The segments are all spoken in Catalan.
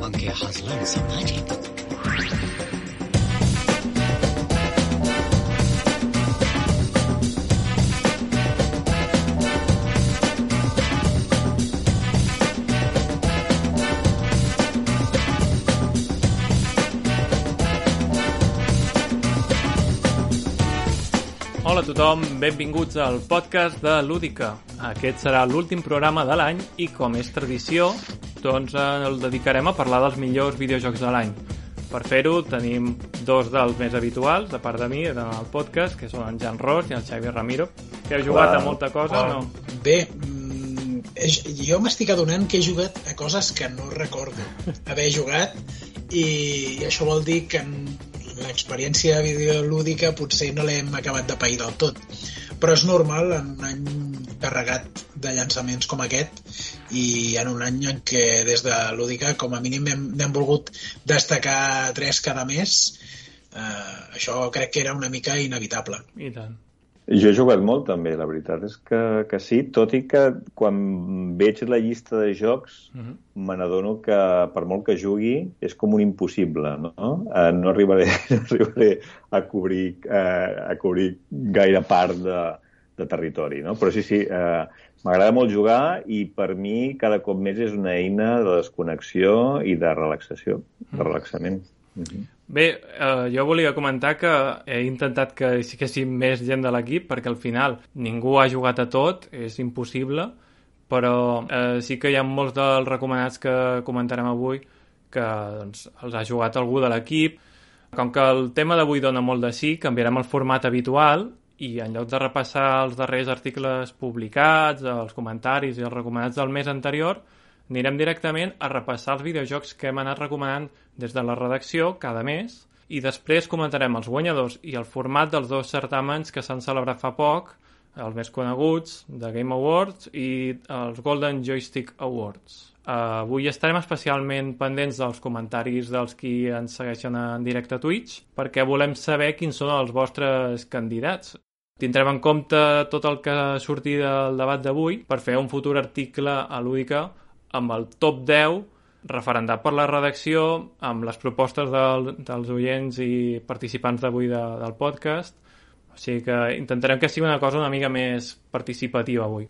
has learned some magic. Hola a tothom, benvinguts al podcast de Lúdica. Aquest serà l'últim programa de l'any i, com és tradició, doncs eh, el dedicarem a parlar dels millors videojocs de l'any. Per fer-ho tenim dos dels més habituals, de part de mi, en el podcast, que són en Jan Ros i el Xavi Ramiro, que heu jugat Hola. a molta cosa, Hola. no? Bé, mm, jo m'estic adonant que he jugat a coses que no recordo haver jugat i això vol dir que l'experiència videolúdica potser no l'hem acabat de pair del tot. Però és normal en un any carregat de llançaments com aquest i en un any en què des de Lúdica com a mínim hem, hem volgut destacar tres cada mes eh, això crec que era una mica inevitable. I tant. Jo he jugat molt també, la veritat és que, que sí, tot i que quan veig la llista de jocs Mhm. me n'adono que per molt que jugui és com un impossible, no? Eh, no, arribaré, no arribaré a cobrir, eh, a cobrir gaire part de, de territori, no? Però sí, sí, eh, m'agrada molt jugar i per mi cada cop més és una eina de desconnexió i de relaxació, de relaxament. Mhm. Bé, eh, jo volia comentar que he intentat que hi siguessin més gent de l'equip perquè al final ningú ha jugat a tot, és impossible, però eh, sí que hi ha molts dels recomanats que comentarem avui que doncs, els ha jugat algú de l'equip. Com que el tema d'avui dona molt de sí, canviarem el format habitual i en lloc de repassar els darrers articles publicats, els comentaris i els recomanats del mes anterior, anirem directament a repassar els videojocs que hem anat recomanant des de la redacció cada mes i després comentarem els guanyadors i el format dels dos certàmens que s'han celebrat fa poc, els més coneguts, de Game Awards i els Golden Joystick Awards. Uh, avui estarem especialment pendents dels comentaris dels qui ens segueixen en directe a Twitch perquè volem saber quins són els vostres candidats. Tindrem en compte tot el que surti del debat d'avui per fer un futur article a Lúdica amb el top 10 referendat per la redacció, amb les propostes del, dels oients i participants d'avui de, del podcast. O sigui que intentarem que sigui una cosa una mica més participativa avui.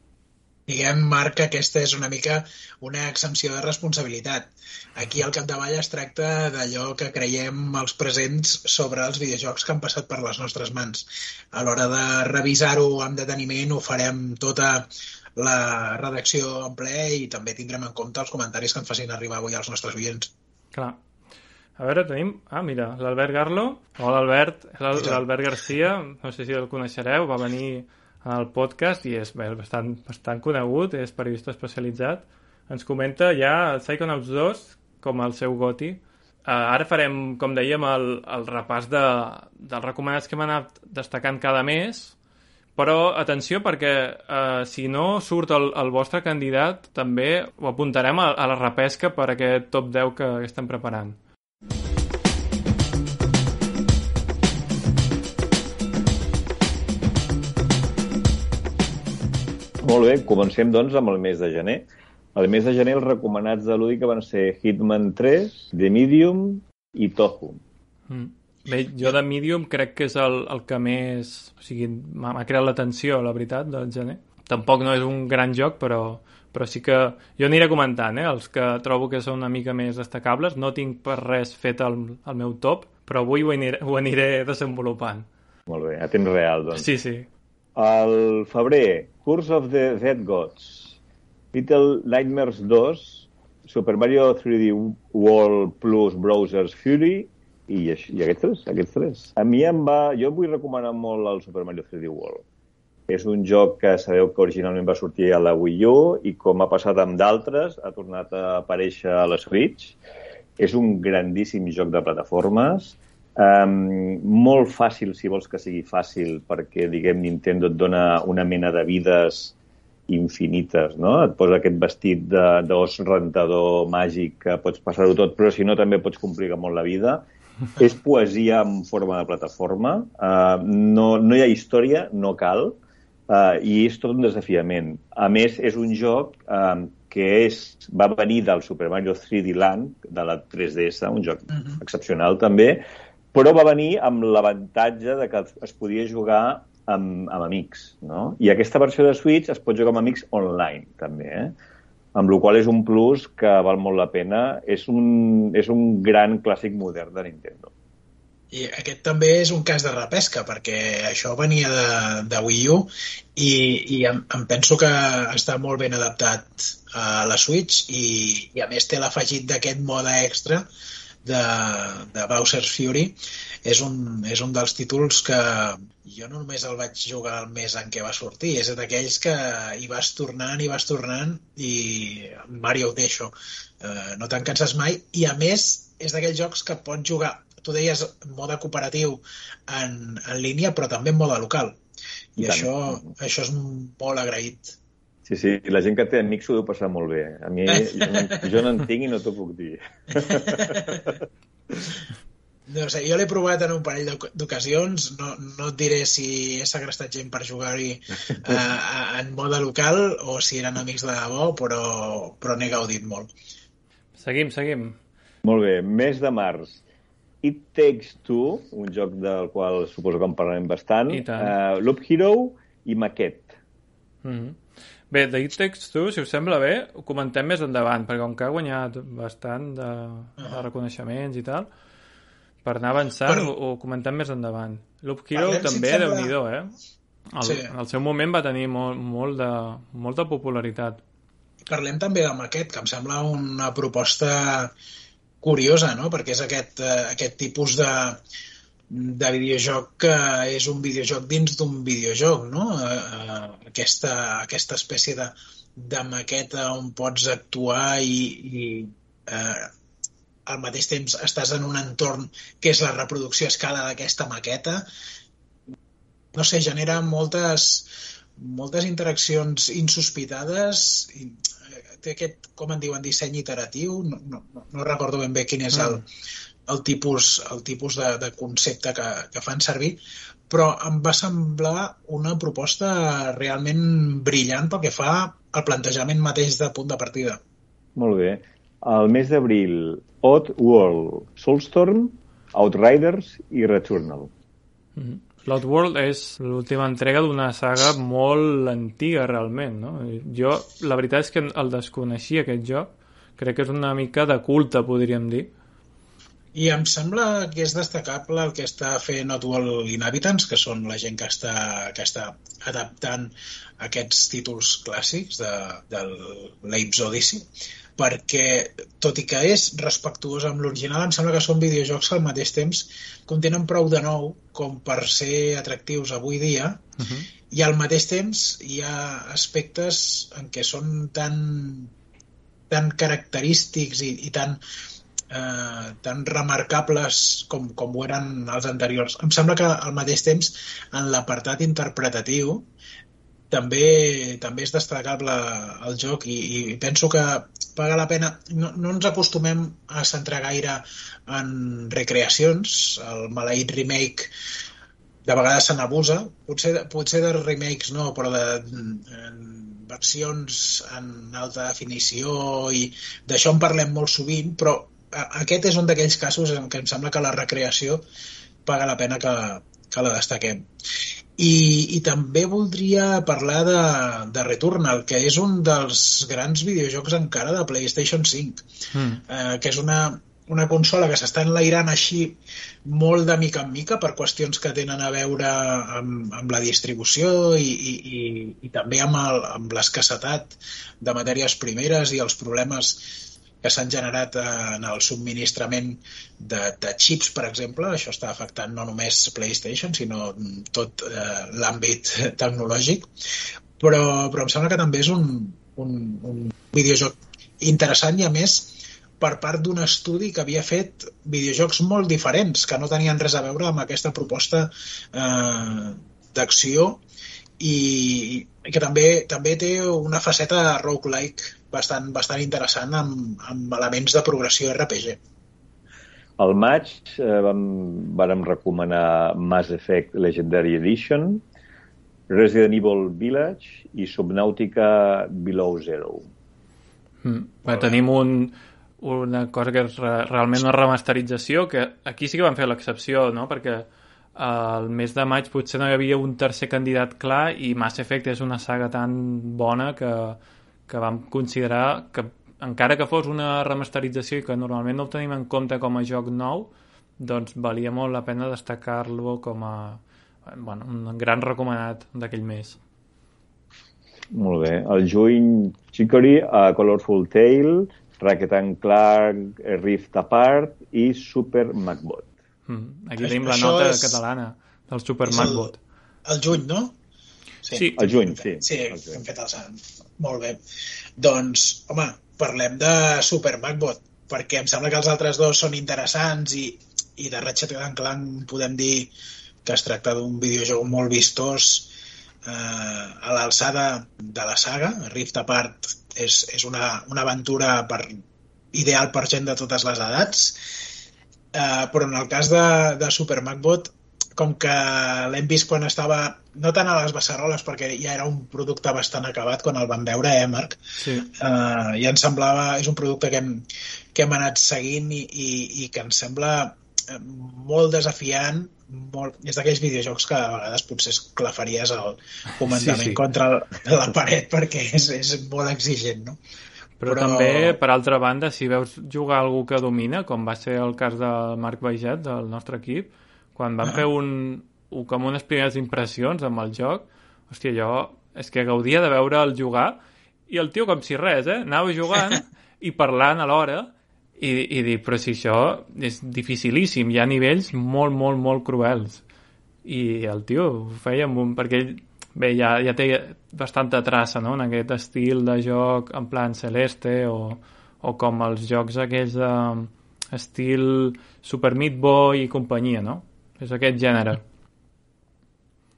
diguem, Marc, que aquesta és una mica una exempció de responsabilitat. Aquí al capdavall es tracta d'allò que creiem els presents sobre els videojocs que han passat per les nostres mans. A l'hora de revisar-ho amb deteniment ho farem tota la redacció en ple i també tindrem en compte els comentaris que ens facin arribar avui als nostres oients. Clar. A veure, tenim... Ah, mira, l'Albert Garlo. Hola, Albert. L'Albert Garcia. No sé si el coneixereu. Va venir al podcast i és bé, bastant, bastant conegut. És periodista especialitzat. Ens comenta ja Psychonauts 2 com el seu goti. Uh, ara farem, com dèiem, el, el repàs de, dels recomanats que hem anat destacant cada mes, però atenció perquè uh, si no surt el, el vostre candidat també ho apuntarem a, a la repesca per aquest top 10 que estem preparant. Molt bé, comencem doncs amb el mes de gener. El mes de gener els recomanats de Lúdica van ser Hitman 3, The Medium i Toho. Mm. Bé, jo de Medium crec que és el, el que més... O sigui, m'ha creat l'atenció, la veritat, del gener. Tampoc no és un gran joc, però, però sí que... Jo aniré comentant, eh? Els que trobo que són una mica més destacables. No tinc per res fet el, el meu top, però avui ho aniré, ho aniré desenvolupant. Molt bé, a temps real, doncs. Sí, sí. Al febrer, Curse of the Dead Gods, Little Nightmares 2, Super Mario 3D World plus Browser's Fury i, i aquests tres, aquests tres. A mi em va... Jo vull recomanar molt el Super Mario 3D World. És un joc que sabeu que originalment va sortir a la Wii U i com ha passat amb d'altres, ha tornat a aparèixer a la Switch. És un grandíssim joc de plataformes, Um, molt fàcil, si vols que sigui fàcil, perquè, diguem, Nintendo et dona una mena de vides infinites, no? Et posa aquest vestit d'os rentador màgic que pots passar-ho tot, però si no també pots complicar molt la vida. És poesia en forma de plataforma, uh, no, no hi ha història, no cal, uh, i és tot un desafiament. A més, és un joc uh, que és, va venir del Super Mario 3D Land, de la 3DS, un joc uh -huh. excepcional també, però va venir amb l'avantatge de que es podia jugar amb, amb amics, no? I aquesta versió de Switch es pot jugar amb amics online, també, eh? Amb la qual és un plus que val molt la pena. És un, és un gran clàssic modern de Nintendo. I aquest també és un cas de repesca, perquè això venia de, de Wii U i, i em, em penso que està molt ben adaptat a la Switch i, i a més té l'afegit d'aquest mode extra de, de Bowser's Fury. És un, és un dels títols que jo no només el vaig jugar el mes en què va sortir, és d'aquells que hi vas tornant i vas tornant i Mario ho això. Uh, no te'n canses mai i a més és d'aquells jocs que pots jugar tu deies mode cooperatiu en, en línia, però també en mode local. I, I això, això és molt agraït. Sí, sí, la gent que té amics ho deu passar molt bé. A mi, jo no en tinc i no t'ho puc dir. No sé, jo l'he provat en un parell d'ocasions, no, no et diré si he segrestat gent per jugar-hi uh, en mode local o si eren amics de debò, però, però n'he gaudit molt. Seguim, seguim. Molt bé, mes de març. It Takes Two, un joc del qual suposo que en parlarem bastant, uh, Loop Hero i Maquette. Mm -hmm. Bé, de It Takes Two, si us sembla bé, ho comentem més endavant, perquè com que ha guanyat bastant de, de reconeixements i tal, per anar avançant Però... ho, ho comentem més endavant. Loop Hero Parlem, també, si déu nhi eh? El, sí. En el seu moment va tenir molt, molt de, molta popularitat. Parlem també de Maquette, que em sembla una proposta curiosa, no? perquè és aquest, uh, aquest tipus de, de videojoc que és un videojoc dins d'un videojoc, no? Uh, uh, aquesta, aquesta espècie de, de maqueta on pots actuar i, i uh, al mateix temps estàs en un entorn que és la reproducció a escala d'aquesta maqueta. No sé, genera moltes, moltes interaccions insospitades i té aquest, com en diuen, disseny iteratiu, no, no, no recordo ben bé quin és el, mm. el tipus, el tipus de, de concepte que, que fan servir, però em va semblar una proposta realment brillant pel que fa al plantejament mateix de punt de partida. Molt bé. El mes d'abril, Odd World, Soulstorm, Outriders i Returnal. Mm -hmm. És l'última entrega d'una saga molt antiga, realment, no? Jo, la veritat és que el desconeixia, aquest joc. Crec que és una mica de culte, podríem dir. I em sembla que és destacable el que està fent Oddworld Inhabitants, que són la gent que està, que està adaptant aquests títols clàssics de, del l'Apes Odyssey, perquè, tot i que és respectuós amb l'original, em sembla que són videojocs al mateix temps contenen prou de nou com per ser atractius avui dia uh -huh. i al mateix temps hi ha aspectes en què són tan tan característics i, i tan eh, tan remarcables com, com ho eren els anteriors. Em sembla que al mateix temps en l'apartat interpretatiu també, també és destacable el joc i, i penso que paga la pena. No, no ens acostumem a centrar gaire en recreacions. El maleït remake de vegades se n'abusa. Potser, potser de remakes no, però de, de versions en alta definició i d'això en parlem molt sovint, però aquest és un d'aquells casos en què em sembla que la recreació paga la pena que, que la destaquem. I, i també voldria parlar de, de Returnal, que és un dels grans videojocs encara de PlayStation 5, mm. eh, que és una, una consola que s'està enlairant així molt de mica en mica per qüestions que tenen a veure amb, amb la distribució i, i, i, i també amb, el, amb l'escassetat de matèries primeres i els problemes que s'han generat en el subministrament de, de xips, per exemple. Això està afectant no només PlayStation, sinó tot eh, l'àmbit tecnològic. Però, però em sembla que també és un, un, un videojoc interessant i, a més, per part d'un estudi que havia fet videojocs molt diferents, que no tenien res a veure amb aquesta proposta eh, d'acció i, i que també també té una faceta roguelike bastant, bastant interessant amb, amb elements de progressió RPG. Al maig eh, vam, vam recomanar Mass Effect Legendary Edition, Resident Evil Village i Subnautica Below Zero. Mm. Bé, tenim un, una cosa que és re, realment una remasterització, que aquí sí que van fer l'excepció, no? Perquè al mes de maig potser no hi havia un tercer candidat clar i Mass Effect és una saga tan bona que, que vam considerar que encara que fos una remasterització i que normalment no ho tenim en compte com a joc nou, doncs valia molt la pena destacar-lo com a bueno, un gran recomanat d'aquell mes. Molt bé. El juny, Chicory, uh, Colorful Tale, Racket and Clark, Rift Apart i Super Macbot. Mm. Aquí tenim la nota és... catalana del Super Macbot. El, el juny, no? Sí. sí. El juny, sí. Sí, el juny. hem fet el sant. Molt bé. Doncs, home, parlem de Super Macbot, perquè em sembla que els altres dos són interessants i, i de Ratchet Clank podem dir que es tracta d'un videojoc molt vistós eh, a l'alçada de la saga. Rift Apart és, és una, una aventura per, ideal per gent de totes les edats, eh, però en el cas de, de Super Macbot com que l'hem vist quan estava no tant a les beceroles perquè ja era un producte bastant acabat quan el vam veure, eh, Marc? Sí. Uh, ja ens semblava, és un producte que hem, que hem anat seguint i, i, i que ens sembla eh, molt desafiant molt, és d'aquells videojocs que a vegades potser esclafaries el comandament Sí, sí. contra el, la paret perquè és, és molt exigent, no? Però, Però- també, per altra banda, si veus jugar algú que domina, com va ser el cas del Marc Baixet, del nostre equip, quan van Ah. fer un, un, com unes primeres impressions amb el joc, hòstia, jo és que gaudia de veure'l jugar i el tio com si res, eh? Anava jugant i parlant alhora i, i dir, però si això és dificilíssim, hi ha nivells molt, molt, molt cruels. I el tio ho feia amb un... perquè ell, bé, ja, ja té bastanta traça, no?, en aquest estil de joc en plan celeste o, o com els jocs aquells de estil Super Meat Boy i companyia, no? És aquest gènere.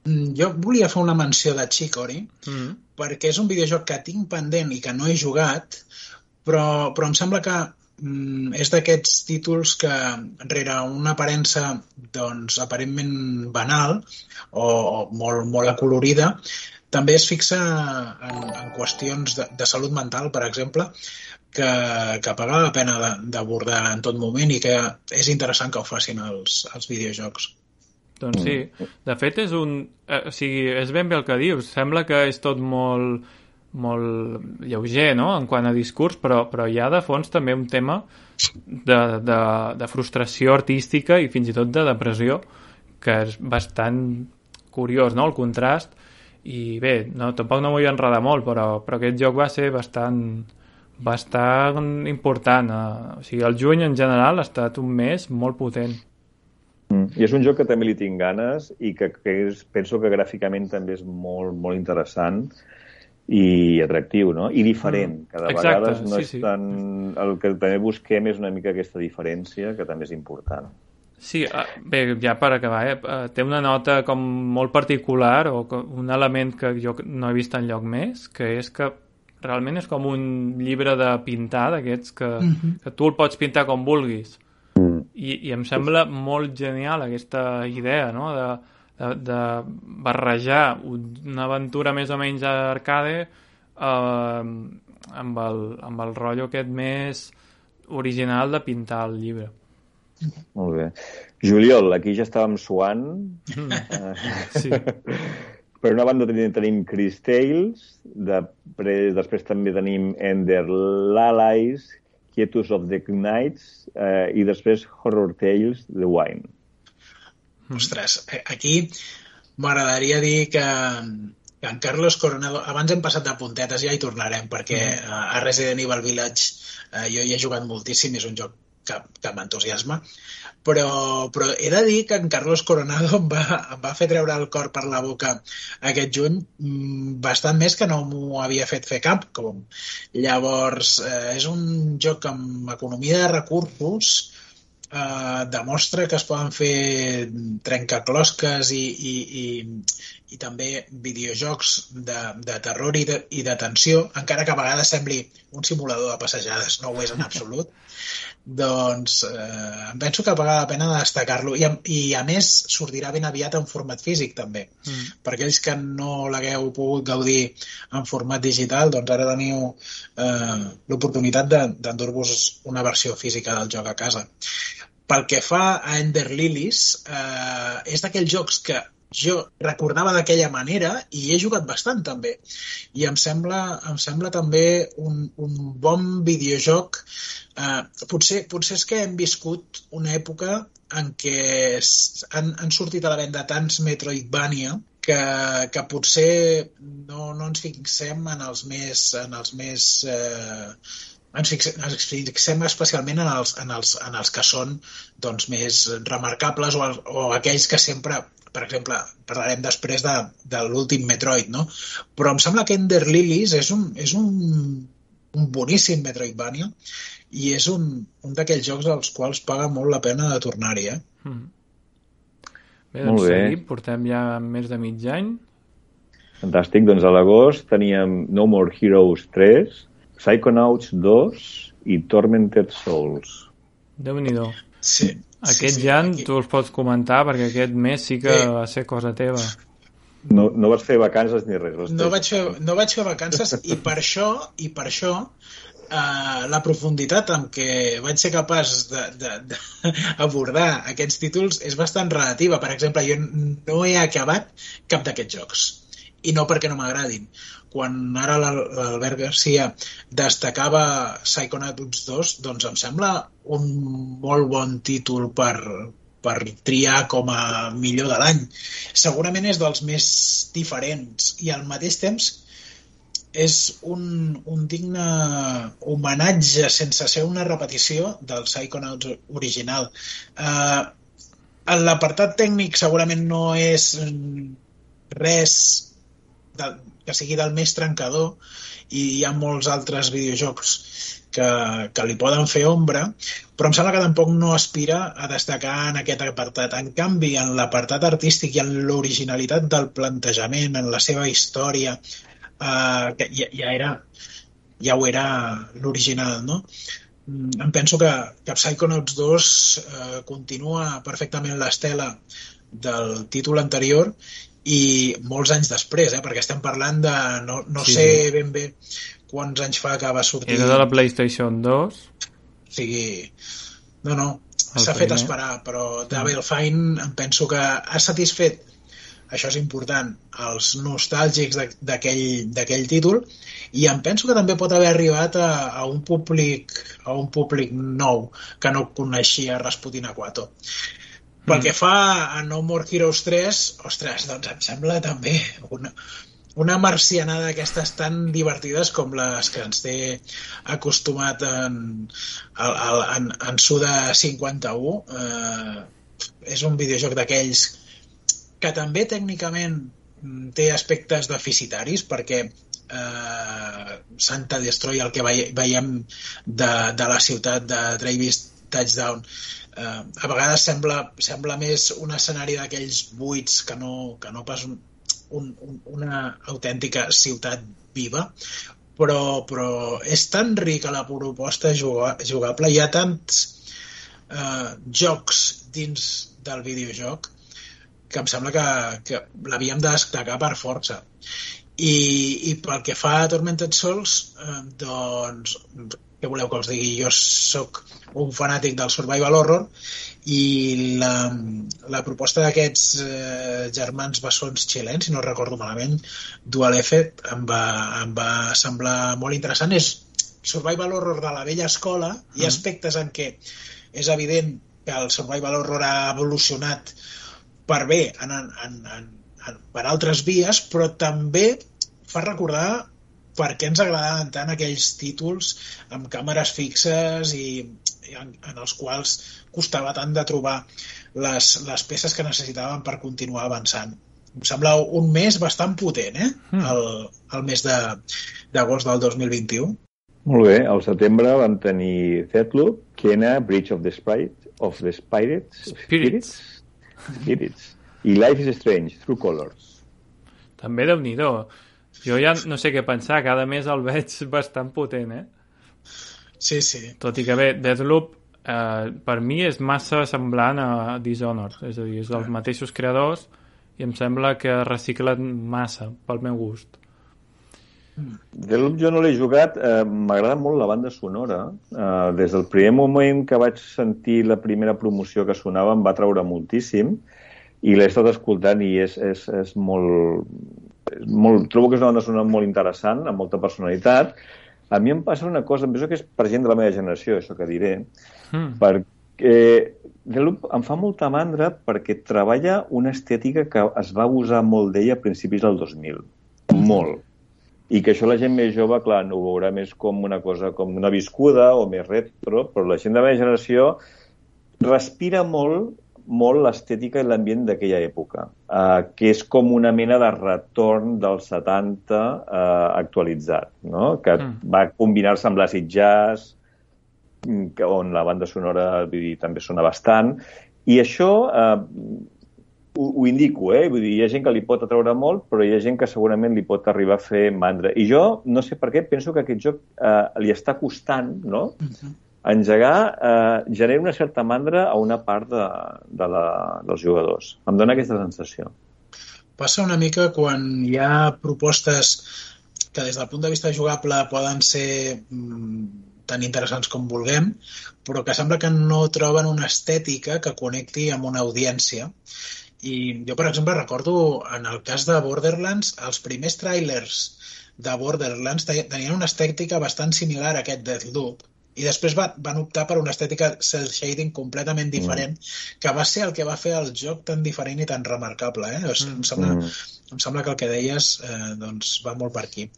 Mm, Jo volia fer una menció de Chicory, Mm. perquè és un videojoc que tinc pendent i que no he jugat, però, però em sembla que mm, és d'aquests títols que rere una aparença doncs, aparentment banal o, o molt, molt acolorida també es fixa en, en qüestions de, de salut mental, per exemple, que, que paga la pena de- d'abordar en tot moment i que és interessant que ho facin els, els videojocs. Doncs sí. De fet, és un... Eh, o sigui, és ben bé el que dius. Sembla que és tot molt, molt lleuger, no?, en quant a discurs, però, però hi ha de fons també un tema de, de, de frustració artística i fins i tot de depressió, que és bastant curiós, no?, el contrast. I bé, no, tampoc no m'ho vull enredar molt, però, però aquest joc va ser bastant bastant important. Eh? O sigui, el juny en general ha estat un mes molt potent. Mm. I és un joc que també li tinc ganes i que, que és, penso que gràficament també és molt, molt interessant i atractiu, no? I diferent. Mm. Cada Exacte, vegades no sí, és sí. tan... El que també busquem és una mica aquesta diferència, que també és important. Sí, eh, bé, ja per acabar, eh, eh, té una nota com molt particular o un element que jo no he vist en lloc més, que és que realment és com un llibre de pintar d'aquests que, Mhm. que tu el pots pintar com vulguis. Mm. I, I em sembla molt genial aquesta idea, no?, de, de, de barrejar un- una aventura més o menys arcade eh, amb, el, amb el rotllo aquest més original de pintar el llibre. Molt bé. Juliol, aquí ja estàvem suant. Mm. Eh, Sí. per una banda tenim, tenim Chris Tales, després, després també tenim Ender Lalies, Quietus of the Knights eh, i després Horror Tales, The Wine. Ostres, eh, aquí m'agradaria dir que, que en Carlos Coronado... Abans hem passat de puntetes, ja hi tornarem, perquè eh, a Resident Evil Village eh, jo hi he jugat moltíssim, és un joc que, que m'entusiasma, però, però he de dir que en Carlos Coronado em va, em va fer treure el cor per la boca aquest juny mm, bastant més que no m'ho havia fet fer cap. Com. Llavors, eh, és un joc amb economia de recursos eh, demostra que es poden fer trencaclosques i, i, i, i també videojocs de, de terror i de, i de tensió, encara que a vegades sembli un simulador de passejades, no ho és en absolut, doncs eh, em penso que paga la pena destacar-lo. I, i a més sortirà ben aviat en format físic també. Mm. per aquells que no l'hagueu pogut gaudir en format digital doncs ara teniu eh, l'oportunitat de- d'endur-vos una versió física del joc a casa. Pel que fa a Ender Lilies eh, és d'aquells jocs que jo recordava d'aquella manera i he jugat bastant també. I em sembla, em sembla també un, un bon videojoc. Eh, potser, potser és que hem viscut una època en què han, han sortit a la venda tants Metroidvania que, que potser no, no ens fixem en els més, en els més eh, ens fixem, ens fixem especialment en els, en els, en els que són doncs, més remarcables o, o aquells que sempre, per exemple, parlarem després de, de l'últim Metroid, no? Però em sembla que Ender Lilies és un, és un, un boníssim Metroidvania i és un, un d'aquells jocs als quals paga molt la pena de tornar-hi, eh? Mm. Bé, doncs Molt bé. seguim, portem ja més de mig any. Fantàstic. Doncs a l'agost teníem No More Heroes 3, Psychonauts 2 i Tormented Souls. Déu-n'hi-do. Sí. Aquest, sí, sí, Jan, aquí- tu els pots comentar perquè aquest mes sí que Bé. va ser cosa teva. No, no vas fer vacances ni res. no vaig, fer, no vaig fer vacances i per això, i per això eh, la profunditat amb què vaig ser capaç d'abordar aquests títols és bastant relativa. Per exemple, jo no he acabat cap d'aquests jocs i no perquè no m'agradin. Quan ara l'Al- l'Albert Garcia destacava Psychonauts 2, doncs em sembla un molt bon títol per, per triar com a millor de l'any. Segurament és dels més diferents i al mateix temps és un, un digne homenatge sense ser una repetició del Psychonauts original. Uh, L'apartat tècnic segurament no és res de, que sigui del més trencador i hi ha molts altres videojocs que, que li poden fer ombra, però em sembla que tampoc no aspira a destacar en aquest apartat. En canvi, en l'apartat artístic i en l'originalitat del plantejament, en la seva història, eh, que ja, ja era ja ho era l'original, no? Mm, Em penso que, que Psychonauts 2 eh, continua perfectament l'estela del títol anterior i molts anys després, eh? perquè estem parlant de... No, no Sí, sé sí. ben bé quants anys fa que va sortir... Era de la PlayStation 2. O sigui, no, no, s'ha fet esperar, però Double Fine em penso que ha satisfet, això és important, els nostàlgics d'aquell títol i em penso que també pot haver arribat a, a un públic a un públic nou que no coneixia Rasputin Aquato. Pel Mm. que fa a No More Heroes 3, ostres, doncs em sembla també una, una marcianada d'aquestes tan divertides com les que ens té acostumat en, en, en, en Suda 51 eh, és un videojoc d'aquells que també tècnicament té aspectes deficitaris perquè eh, Santa Destroy el que vei- veiem de, de la ciutat de Travis Touchdown eh, a vegades sembla, sembla més un escenari d'aquells buits que no, que no pas un, un, un, una autèntica ciutat viva però, però és tan rica la proposta juga- jugable. Hi ha tants eh, jocs dins del videojoc que em sembla que, que l'havíem de destacar per força. I, i pel que fa a Tormented Souls eh, doncs què voleu que us digui? Jo sóc un fanàtic del survival horror i la, la proposta d'aquests eh, germans bessons xilens, si no recordo malament, Dual F, em va, em va semblar molt interessant. És survival horror de la vella escola. Hi ha aspectes en què és evident que el survival horror ha evolucionat per bé en, en, en, en, en, per altres vies, però també fa recordar per què ens agradaven tant aquells títols amb càmeres fixes i, i en, en els quals costava tant de trobar les, les peces que necessitaven per continuar avançant. Em sembla un mes bastant potent, eh? Mm. El, el mes de- d'agost del 2021. Molt bé, al setembre vam tenir Deathloop, Kena, Bridge of the Sprite, of the Spirits. Spirits. Spirits. I Life is Strange, True Colors. També déu nhi Jo ja no sé què pensar, cada mes el veig bastant potent, eh? Sí, sí. Tot i que bé, Deathloop eh, per mi és massa semblant a Dishonored, és a dir, és dels mateixos creadors i em sembla que reciclen massa pel meu gust. Deathloop jo no l'he jugat, eh, m'agrada molt la banda sonora. Eh, des del primer moment que vaig sentir la primera promoció que sonava em va treure moltíssim i l'he estat escoltant i és, és, és molt, és molt... Trobo que és una banda sonora molt interessant, amb molta personalitat, a mi em passa una cosa, em penso que és per gent de la meva generació, això que diré, mm. perquè Deathloop em fa molta mandra perquè treballa una estètica que es va usar molt d'ella a principis del 2000. Molt. I que això la gent més jove, clar, no ho veurà més com una cosa, com una viscuda o més retro, però la gent de la meva generació respira molt molt l'estètica i l'ambient d'aquella època, eh, que és com una mena de retorn dels 70 eh, actualitzat, no? que mm. va combinar-se amb l'acid jazz, mm, que, on la banda sonora vull dir, també sona bastant, i això eh, ho, ho indico, eh? Vull dir, hi ha gent que li pot atraure molt, però hi ha gent que segurament li pot arribar a fer mandra. I jo, no sé per què, penso que aquest joc eh, li està costant, no?, uh mm-hmm. Engegar eh, genera una certa mandra a una part de, de la, dels jugadors. Em dóna aquesta sensació. Passa una mica quan hi ha propostes que des del punt de vista jugable poden ser mm, tan interessants com vulguem, però que sembla que no troben una estètica que connecti amb una audiència. I jo, per exemple, recordo en el cas de Borderlands, els primers trailers de Borderlands tenien una estètica bastant similar a aquest Deathloop, i després va, van optar per una estètica cel shading completament mm. diferent, mm. que va ser el que va fer el joc tan diferent i tan remarcable. Eh? O sigui, mm. em, sembla, mm. em sembla que el que deies eh, doncs va molt per aquí.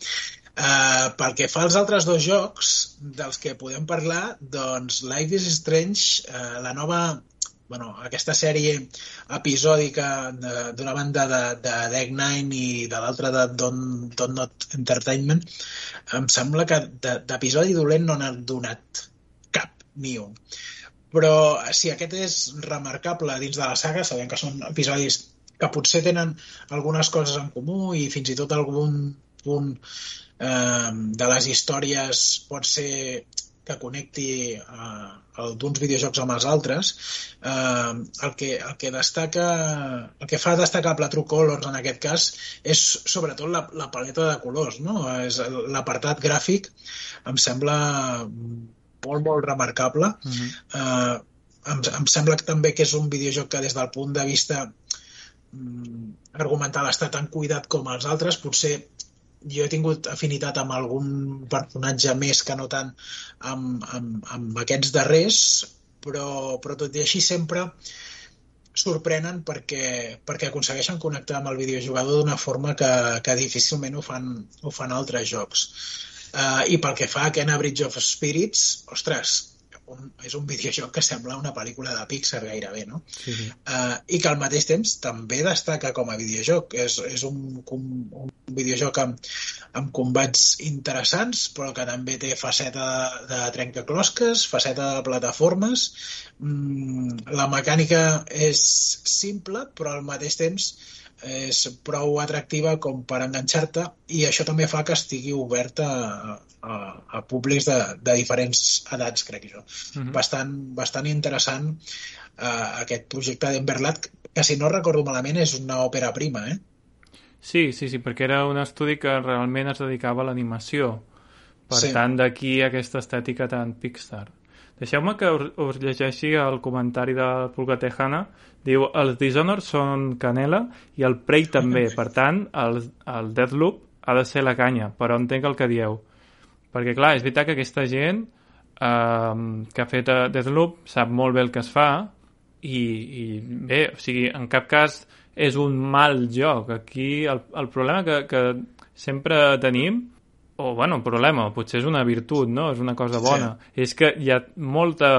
Uh, pel que fa als altres dos jocs dels que podem parlar, doncs Life is Strange, uh, la nova bueno, aquesta sèrie episòdica d'una banda de, de Deck Nine i de l'altra de Don't, Don't Not Entertainment, em sembla que d'episodi dolent no n'ha donat cap, ni un. Però si aquest és remarcable dins de la saga, sabem que són episodis que potser tenen algunes coses en comú i fins i tot algun punt eh, de les històries pot ser que connecti eh, d'uns videojocs amb els altres, eh, el, que, el que destaca, el que fa destacable True Colors en aquest cas és sobretot la, la paleta de colors, no? És l'apartat gràfic em sembla molt, molt remarcable. Uh mhm. -huh. eh, em, em sembla que també que és un videojoc que des del punt de vista mm, argumental està tan cuidat com els altres, potser jo he tingut afinitat amb algun personatge més que no tant amb, amb, amb aquests darrers, però, però tot i així sempre sorprenen perquè, perquè aconsegueixen connectar amb el videojugador d'una forma que, que difícilment ho fan, ho fan altres jocs. Uh, I pel que fa a Kena Bridge of Spirits, ostres, un, és un videojoc que sembla una pel·lícula de Pixar gairebé, no? Sí, sí. Uh, I que al mateix temps també destaca com a videojoc. És, és un, un, un videojoc amb, amb combats interessants, però que també té faceta de, de trencaclosques, faceta de plataformes. Mm, la mecànica és simple, però al mateix temps és prou atractiva com per enganxar-te i això també fa que estigui oberta a, a, a públics de, de diferents edats, crec jo. Uh mhm. -huh. bastant, bastant interessant uh, aquest projecte d'Enverlat, que si no recordo malament és una òpera prima, eh? Sí, sí, sí, perquè era un estudi que realment es dedicava a l'animació. Per sí. tant, d'aquí aquesta estètica tan Pixar. Deixeu-me que us llegeixi el comentari de Pulga Tejana. Diu, els Dishonored són canela i el Prey també. Per tant, el, el Deathloop ha de ser la canya, però entenc el que dieu. Perquè, clar, és veritat que aquesta gent eh, que ha fet Deathloop sap molt bé el que es fa i, i bé, o sigui, en cap cas és un mal joc. Aquí el, el problema que, que sempre tenim o, bueno, problema, potser és una virtut, no? És una cosa bona. Sí. És que hi ha molta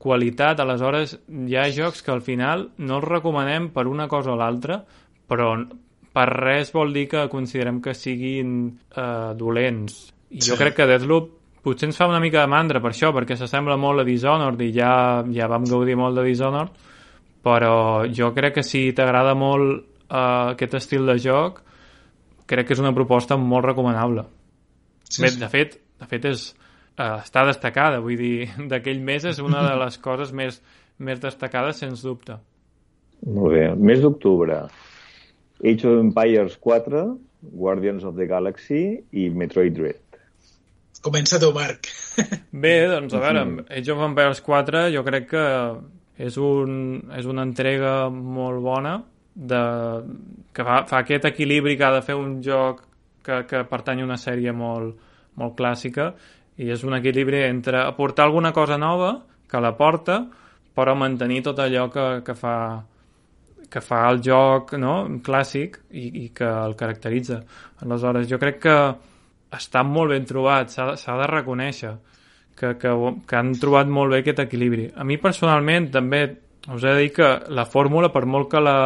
qualitat, aleshores hi ha jocs que al final no els recomanem per una cosa o l'altra, però per res vol dir que considerem que siguin eh, dolents. I sí. jo crec que Deathloop potser ens fa una mica de mandra per això, perquè s'assembla molt a Dishonored i ja, ja vam gaudir molt de Dishonored, però jo crec que si t'agrada molt uh, aquest estil de joc, crec que és una proposta molt recomanable. Sí, Bé, sí. De fet, de fet és, uh, està destacada, vull dir, d'aquell mes és una de les coses més, més destacades, sens dubte. Molt bé. Mes d'octubre, Age of Empires 4, Guardians of the Galaxy i Metroid Dread. Comença tu, Marc. Bé, doncs a veure, Age of Empires 4 jo crec que és, un, és una entrega molt bona de, que fa, fa aquest equilibri que ha de fer un joc que, que pertany a una sèrie molt, molt clàssica i és un equilibri entre aportar alguna cosa nova que la porta però mantenir tot allò que, que fa que fa el joc no? clàssic i, i que el caracteritza. Aleshores, jo crec que està molt ben trobat, s'ha de reconèixer que, que, que han trobat molt bé aquest equilibri. A mi personalment també us he de dir que la fórmula, per molt que la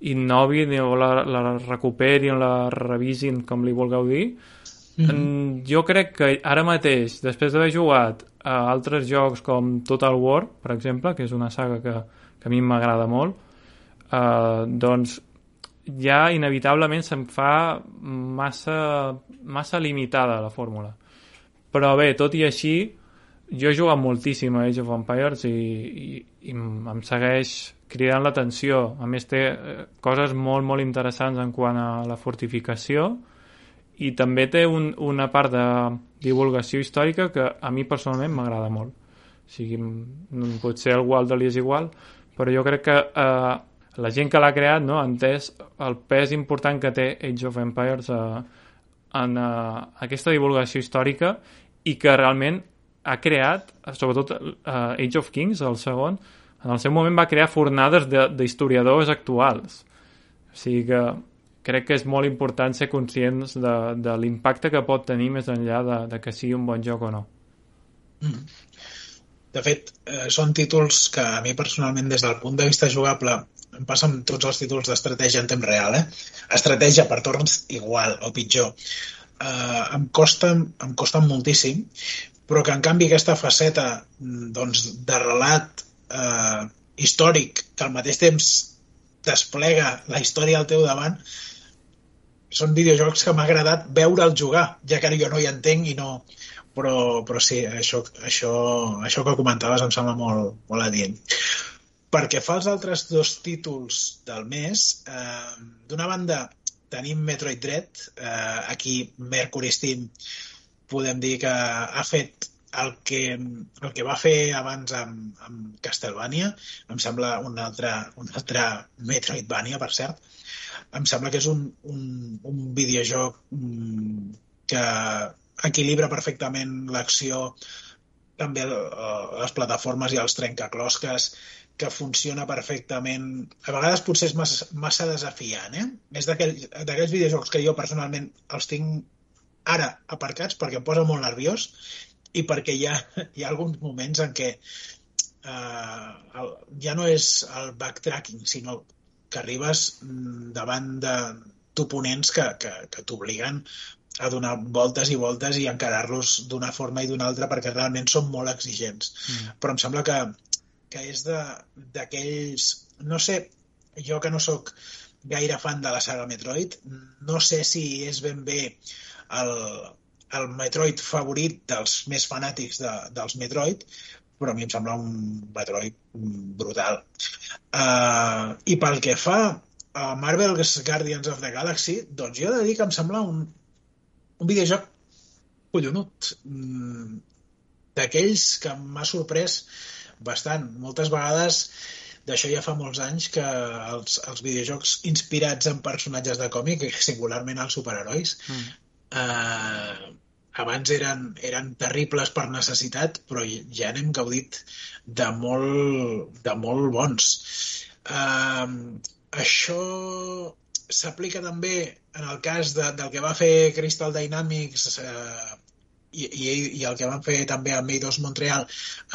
innovin o la, la recuperin la revisin, com li vulgueu dir, mm -hmm. jo crec que ara mateix, després d'haver jugat a altres jocs com Total War, per exemple, que és una saga que, que a mi m'agrada molt, eh, doncs ja inevitablement se'm fa massa, massa limitada la fórmula. Però bé, tot i així, jo he jugat moltíssim a Age of Empires i, i, i em segueix cridant l'atenció. A més, té eh, coses molt, molt interessants en quant a la fortificació i també té un, una part de divulgació històrica que a mi personalment m'agrada molt. O sigui, potser el Waldo li és igual, però jo crec que eh, la gent que l'ha creat no, ha entès el pes important que té Age of Empires eh, en eh, aquesta divulgació històrica i que realment ha creat, sobretot uh, Age of Kings, el segon, en el seu moment va crear fornades d'historiadors actuals. O sigui que crec que és molt important ser conscients de, de l'impacte que pot tenir més enllà de, de que sigui un bon joc o no. Mm. De fet, eh, són títols que a mi personalment, des del punt de vista jugable, em passa amb tots els títols d'estratègia en temps real, eh? Estratègia per torns igual o pitjor. Eh, em, costa, em costa moltíssim, però que en canvi aquesta faceta mm, doncs, de relat eh, històric que al mateix temps desplega la història al teu davant són videojocs que m'ha agradat veure'l jugar, ja que jo no hi entenc i no... Però, però sí, això, això, això que comentaves em sembla molt, molt adient. Perquè fa els altres dos títols del mes, eh, d'una banda tenim Metroid Dread, eh, aquí Mercury Steam podem dir que ha fet el que, el que va fer abans amb, amb Castlevania, em sembla un altre, un altre Metroidvania, per cert, em sembla que és un, un, un videojoc mm, que equilibra perfectament l'acció, també les plataformes i els trencaclosques, que funciona perfectament. A vegades potser és massa, massa desafiant, eh? És d'aquells videojocs que jo personalment els tinc ara aparcats perquè em posa molt nerviós i perquè hi ha, hi ha alguns moments en què eh, el, ja no és el backtracking, sinó que arribes mm, davant de d'oponents que, que, que t'obliguen a donar voltes i voltes i encarar-los d'una forma i d'una altra perquè realment són molt exigents. Mm. Però em sembla que, que és d'aquells... No sé, jo que no sóc gaire fan de la saga Metroid, no sé si és ben bé el, el Metroid favorit dels més fanàtics de, dels Metroid, però a mi em sembla un Metroid brutal. Uh, I pel que fa a Marvel's Guardians of the Galaxy, doncs jo he de dir que em sembla un, un videojoc collonut. Mm, D'aquells que m'ha sorprès bastant. Moltes vegades d'això ja fa molts anys que els, els videojocs inspirats en personatges de còmic, singularment els superherois, mm. Eh, abans eren, eren terribles per necessitat, però ja n'hem gaudit de molt, de molt bons. Eh, això s'aplica també en el cas de, del que va fer Crystal Dynamics eh, i, i, i el que van fer també amb Eidos Montreal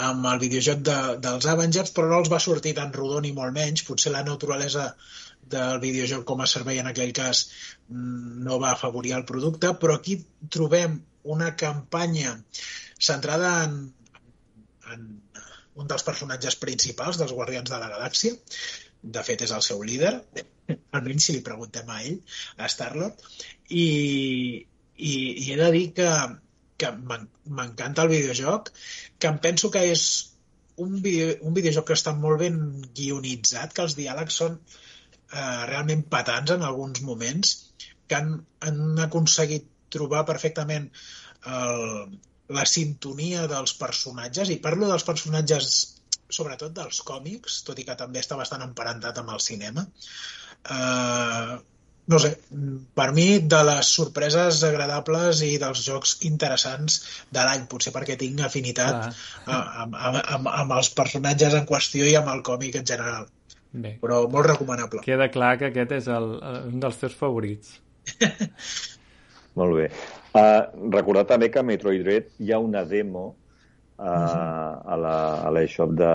amb el videojoc de, dels Avengers, però no els va sortir tan rodó ni molt menys. Potser la naturalesa del videojoc com a servei en aquell cas mm, no va afavorir el producte, però aquí trobem una campanya centrada en, en un dels personatges principals dels Guardians de la Galàxia. De fet, és el seu líder, almenys si li preguntem a ell, a Star-Lord. I, i, I he de dir que, que m'encanta el videojoc, que em penso que és un, video, un videojoc que està molt ben guionitzat, que els diàlegs són eh, realment patants en alguns moments, que han, han aconseguit trobar perfectament el, la sintonia dels personatges, i parlo dels personatges sobretot dels còmics, tot i que també està bastant emparentat amb el cinema. Uh, no sé, per mi de les sorpreses agradables i dels jocs interessants de l'any, potser perquè tinc afinitat amb, amb, amb, amb els personatges en qüestió i amb el còmic en general. Bé. Però molt recomanable. Queda clar que aquest és el, un dels teus favorits. molt bé. Uh, recordar també que a Metroid Dread hi ha una demo uh, a la, a l'eShop de,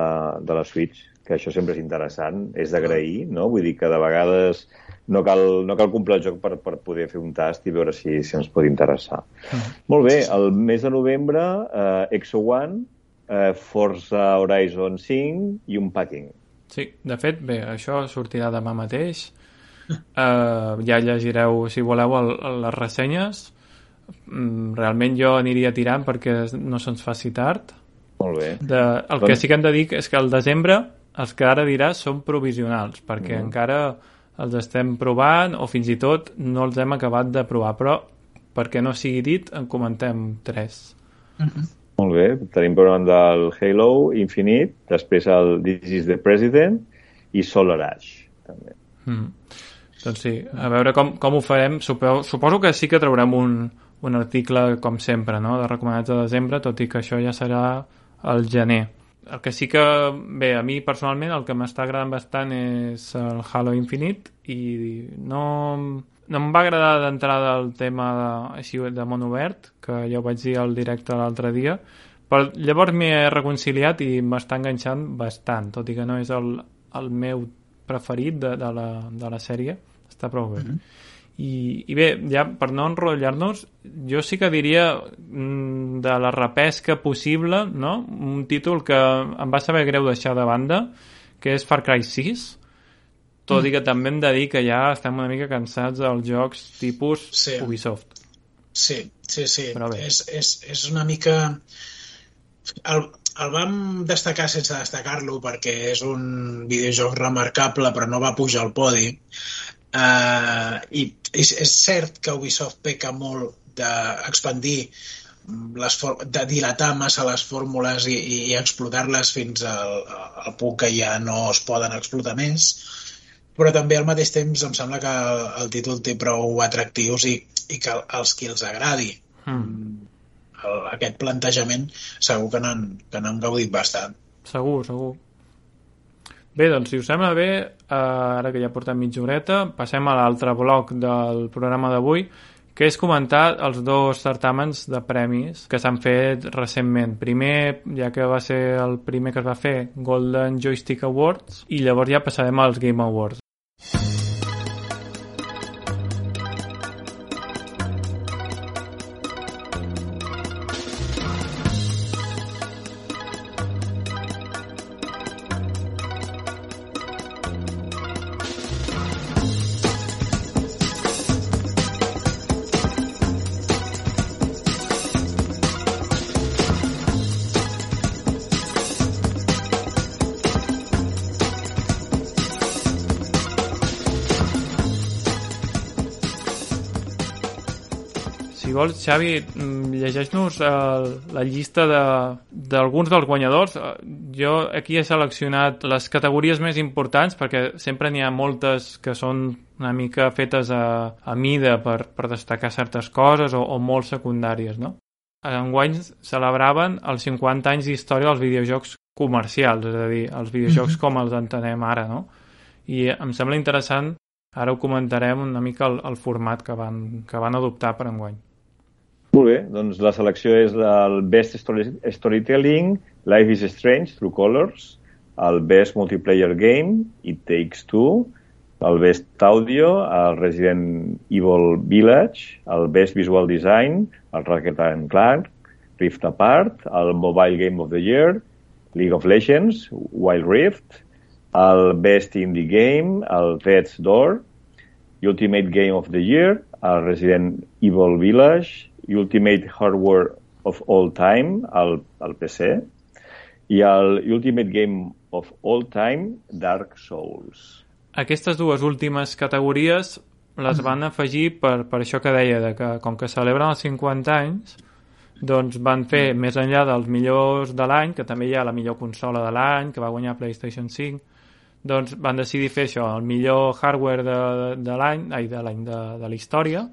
de la Switch, que això sempre és interessant, és d'agrair, no? Vull dir que de vegades no cal, no cal comprar el joc per, per poder fer un tast i veure si, si ens pot interessar. Uh -huh. Molt bé, el mes de novembre, uh, Exo One, uh, Forza Horizon 5 i un packing. Sí, de fet, bé, això sortirà demà mateix. Uh, ja llegireu, si voleu, el, el, les ressenyes Mm, realment jo aniria tirant perquè no se'ns faci tard. Molt bé. De, el que sí que hem de dir és que al desembre els que ara diràs són provisionals, perquè mm. encara els estem provant o fins i tot no els hem acabat de provar, però perquè no sigui dit en comentem tres. Mm -hmm. Molt bé, tenim per del Halo Infinite, després el This is the President i Solar Ash, també. Mm. Doncs sí, a veure com, com ho farem. Suposo, suposo que sí que traurem un, un article, com sempre, no? de recomanats de desembre, tot i que això ja serà el gener. El que sí que, bé, a mi personalment el que m'està agradant bastant és el Halo Infinite i no, no em va agradar d'entrada el tema de, així, de món obert, que ja ho vaig dir al directe l'altre dia, però llavors m'he reconciliat i m'està enganxant bastant, tot i que no és el, el meu preferit de, de, la, de la sèrie, està prou bé. Mm -hmm. I, i bé, ja per no enrotllar-nos, jo sí que diria mm, de la repesca possible, no? un títol que em va saber greu deixar de banda, que és Far Cry 6, tot i que també hem de dir que ja estem una mica cansats dels jocs tipus sí. Ubisoft. Sí, sí, sí. És, és, és una mica... El, el vam destacar sense destacar-lo perquè és un videojoc remarcable però no va pujar al podi Uh, I és, és cert que Ubisoft peca molt d'expandir les de dilatar massa les fórmules i, i, i explotar-les fins al, al punt que ja no es poden explotar més però també al mateix temps em sembla que el, el títol té prou atractius i, i que els qui els agradi mm. el, aquest plantejament segur que n'han gaudit bastant segur, segur Bé, doncs, si us sembla bé, eh, ara que ja portem mitja horeta, passem a l'altre bloc del programa d'avui, que és comentar els dos certàmens de premis que s'han fet recentment. Primer, ja que va ser el primer que es va fer, Golden Joystick Awards, i llavors ja passarem als Game Awards. Vols, Xavi, mm, llegeix-nos uh, la llista d'alguns de, dels guanyadors. Uh, jo aquí he seleccionat les categories més importants perquè sempre n'hi ha moltes que són una mica fetes a, a mida per, per destacar certes coses o, o molt secundàries, no? Enguany celebraven els 50 anys d'història dels videojocs comercials, és a dir, els videojocs mhm. com els entenem ara, no? I em sembla interessant, ara ho comentarem una mica el, el format que van, que van adoptar per enguany. Molt bé, doncs la selecció és el Best Story Storytelling, Life is Strange, Through Colors, el Best Multiplayer Game, It Takes Two, el Best Audio, el Resident Evil Village, el Best Visual Design, el Rocket and Clark, Rift Apart, el Mobile Game of the Year, League of Legends, Wild Rift, el Best Indie Game, el Death's Door, Ultimate Game of the Year, el Resident Evil Village, Ultimate Hardware of All Time, al, al PC, i el Ultimate Game of All Time, Dark Souls. Aquestes dues últimes categories les van afegir per, per això que deia, de que com que celebren els 50 anys, doncs van fer, més enllà dels millors de l'any, que també hi ha la millor consola de l'any, que va guanyar PlayStation 5, doncs van decidir fer això, el millor hardware de, de l'any, ai, de l'any de, de la història,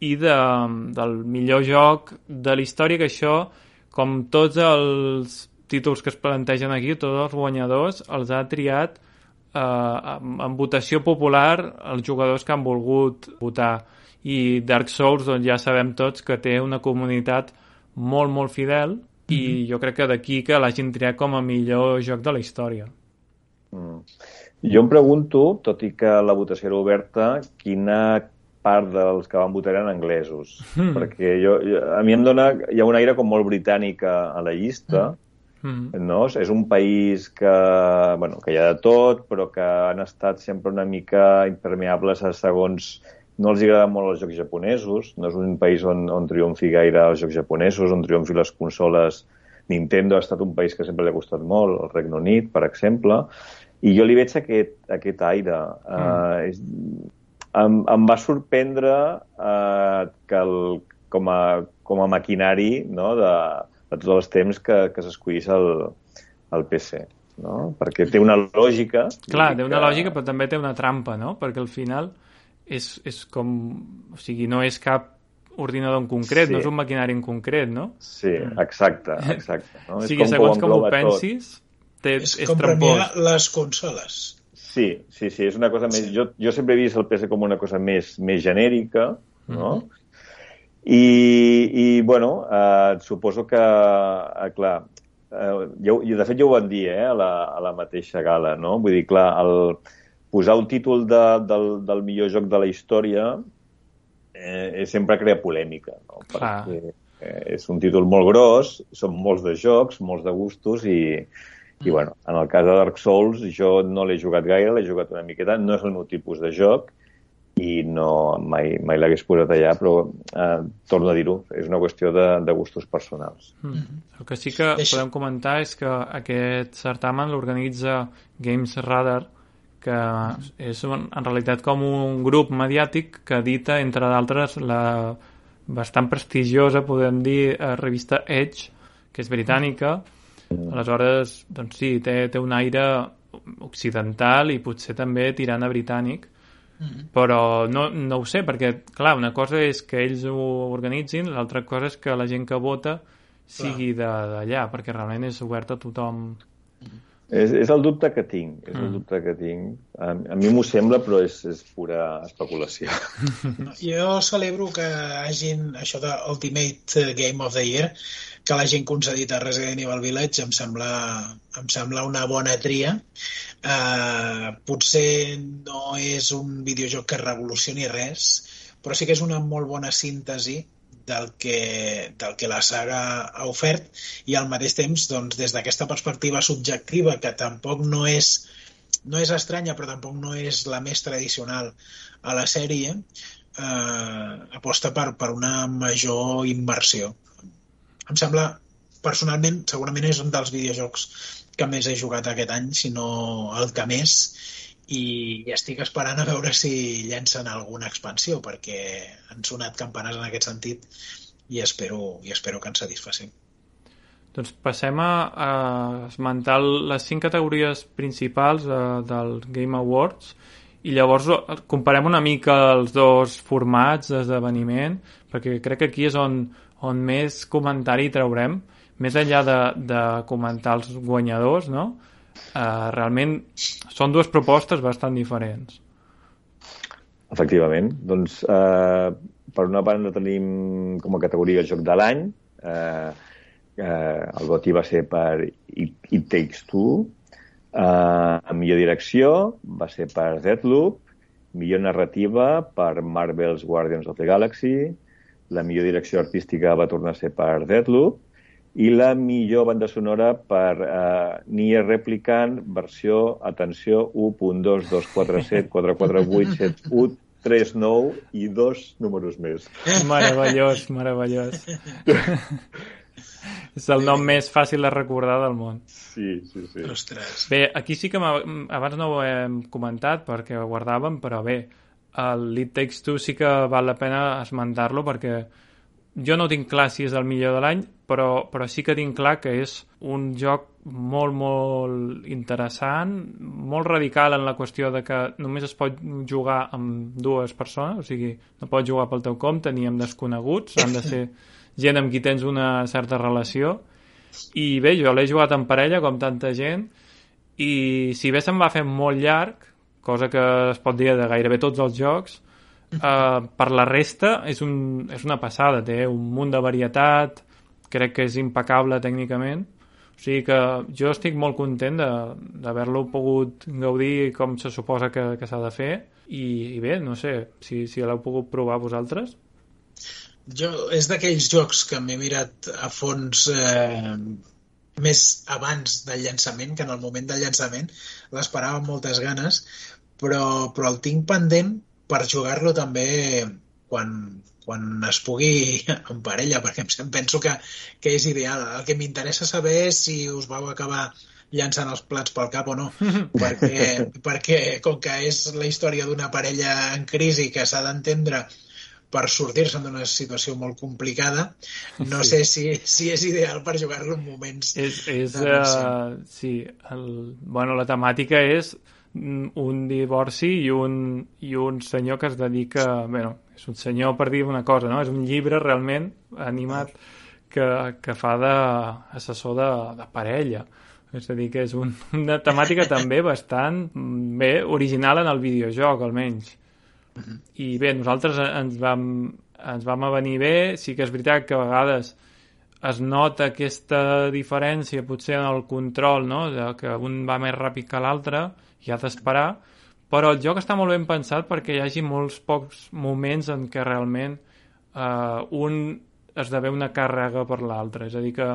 i de, del millor joc de la història, que això, com tots els títols que es plantegen aquí, tots els guanyadors els ha triat eh, en, en votació popular els jugadors que han volgut votar i Dark Souls doncs ja sabem tots que té una comunitat molt molt fidel mm -hmm. i Mhm. jo crec que d'aquí que l'hagin triat com a millor joc de la història Mm. Jo em pregunto, tot i que la votació era oberta, quina part dels que van votar eren anglesos. Mm. Perquè jo, jo, a mi em dona... Hi ha un aire com molt britànic a, a la llista, mm. no? És un país que, bueno, que hi ha de tot, però que han estat sempre una mica impermeables a segons... No els agraden molt els jocs japonesos, no és un país on, on triomfi gaire els jocs japonesos, on triomfi les consoles Nintendo ha estat un país que sempre li ha costat molt, el Regne Unit, per exemple, i jo li veig aquest, aquest aire. Mm. Uh, és, em, em va sorprendre uh, que el, com, a, com a maquinari no, de, de tots els temps que, que s'escollís el, el PC. No? Perquè té una lògica... clar, té una que- lògica però també té una trampa no? perquè al final és, és com o sigui, no és cap ordinador en concret, Sí. no és un maquinari en concret, no? Sí, exacte, exacte. No? o És sigui, com que segons com ho engloba tot. pensis té, És, és, com trampós premiar les consoles. Sí, sí, sí, és una cosa més... Jo, jo sempre he vist el PC com una cosa més, més genèrica, no? I, i bueno, eh, suposo que, eh, clar, eh, jo, jo, de fet ja ho van dir eh, a, la, a la mateixa gala, no? Vull dir, clar, el posar un títol de, del, del millor joc de la història eh, sempre crea polèmica, no? Clar. Perquè eh, és un títol molt gros, són molts de jocs, molts de gustos i, i bueno, en el cas de Dark Souls jo no l'he jugat gaire, l'he jugat una miqueta, no és el meu tipus de joc i no, mai, mai l'hagués posat allà, però eh, torno a dir-ho, és una qüestió de, de gustos personals. Mm. El que sí que Deixa- podem comentar és que aquest certamen l'organitza Games Radar, que és un, en realitat com un grup mediàtic que edita, entre d'altres, la bastant prestigiosa, podem dir, eh, revista Edge, que és britànica. Aleshores, doncs sí, té, té un aire occidental i potser també tirant a britànic, però no, no ho sé, perquè, clar, una cosa és que ells ho organitzin, l'altra cosa és que la gent que vota sigui de- d'allà, perquè realment és obert a tothom. És, és el dubte que tinc, és el Mm. dubte que tinc. A, a mi m'ho sembla, però és, és pura especulació. Jo celebro que hagin això de Ultimate Game of the Year, que l'hagin concedit a Resident Evil Village, em sembla, em sembla una bona tria. Uh, potser no és un videojoc que revolucioni res, però sí que és una molt bona síntesi del que, del que la saga ha ofert i al mateix temps, doncs, des d'aquesta perspectiva subjectiva, que tampoc no és, no és estranya, però tampoc no és la més tradicional a la sèrie, eh, aposta per, per una major immersió. Em sembla, personalment, segurament és un dels videojocs que més he jugat aquest any, si no el que més, i estic esperant a veure si llencen alguna expansió, perquè han sonat campanes en aquest sentit i espero, i espero que ens satisfacin. Doncs passem a, a esmentar les cinc categories principals eh, del Game Awards i llavors eh, comparem una mica els dos formats d'esdeveniment perquè crec que aquí és on, on més comentari traurem més enllà de, de comentar els guanyadors no? eh, realment són dues propostes bastant diferents Efectivament. Doncs, eh, per una banda tenim com a categoria joc de l'any. Eh, eh, el goti va ser per It, It Takes Two. Uh, millor direcció va ser per Deathloop, millor narrativa per Marvel's Guardians of the Galaxy, la millor direcció artística va tornar a ser per Deathloop, i la millor banda sonora per uh, Nier Replicant, versió, atenció, 1.22474487139 i dos números més. Meravellós, meravellós. És el nom més fàcil de recordar del món. Sí, sí, sí. Ostres. Bé, aquí sí que abans no ho hem comentat perquè ho guardàvem, però bé, el It Takes Two sí que val la pena esmentar-lo perquè jo no tinc clar si és el millor de l'any, però, però sí que tinc clar que és un joc molt, molt interessant, molt radical en la qüestió de que només es pot jugar amb dues persones, o sigui, no pots jugar pel teu compte ni amb desconeguts, han de ser gent amb qui tens una certa relació, i bé, jo l'he jugat en parella, com tanta gent, i si bé se'm va fer molt llarg, cosa que es pot dir de gairebé tots els jocs, uh, per la resta és, un, és una passada, té un munt de varietat, crec que és impecable tècnicament, o sigui que jo estic molt content d'haver-lo pogut gaudir com se suposa que, que s'ha de fer, i, i bé, no sé, si, si l'heu pogut provar vosaltres. Jo, és d'aquells jocs que m'he mirat a fons eh, més abans del llançament que en el moment del llançament. L'esperava amb moltes ganes, però, però el tinc pendent per jugar-lo també quan, quan es pugui en parella, perquè em penso que, que és ideal. El que m'interessa saber és si us vau acabar llançant els plats pel cap o no, perquè, perquè com que és la història d'una parella en crisi que s'ha d'entendre per sortir-se'n d'una situació molt complicada, no Sí. sé si, si és ideal per jugar-lo en moments... És, és uh, sí, el, bueno, la temàtica és un divorci i un, i un senyor que es dedica... Bueno, és un senyor per dir una cosa, no? És un llibre realment animat que, que fa d'assessor de, de parella. És a dir, que és un, una temàtica també bastant mm, bé original en el videojoc, almenys. I bé, nosaltres ens vam, ens vam a venir bé, sí que és veritat que a vegades es nota aquesta diferència potser en el control, no? de que un va més ràpid que l'altre i ha d'esperar, però el joc està molt ben pensat perquè hi hagi molts pocs moments en què realment eh, un esdevé una càrrega per l'altre, és a dir que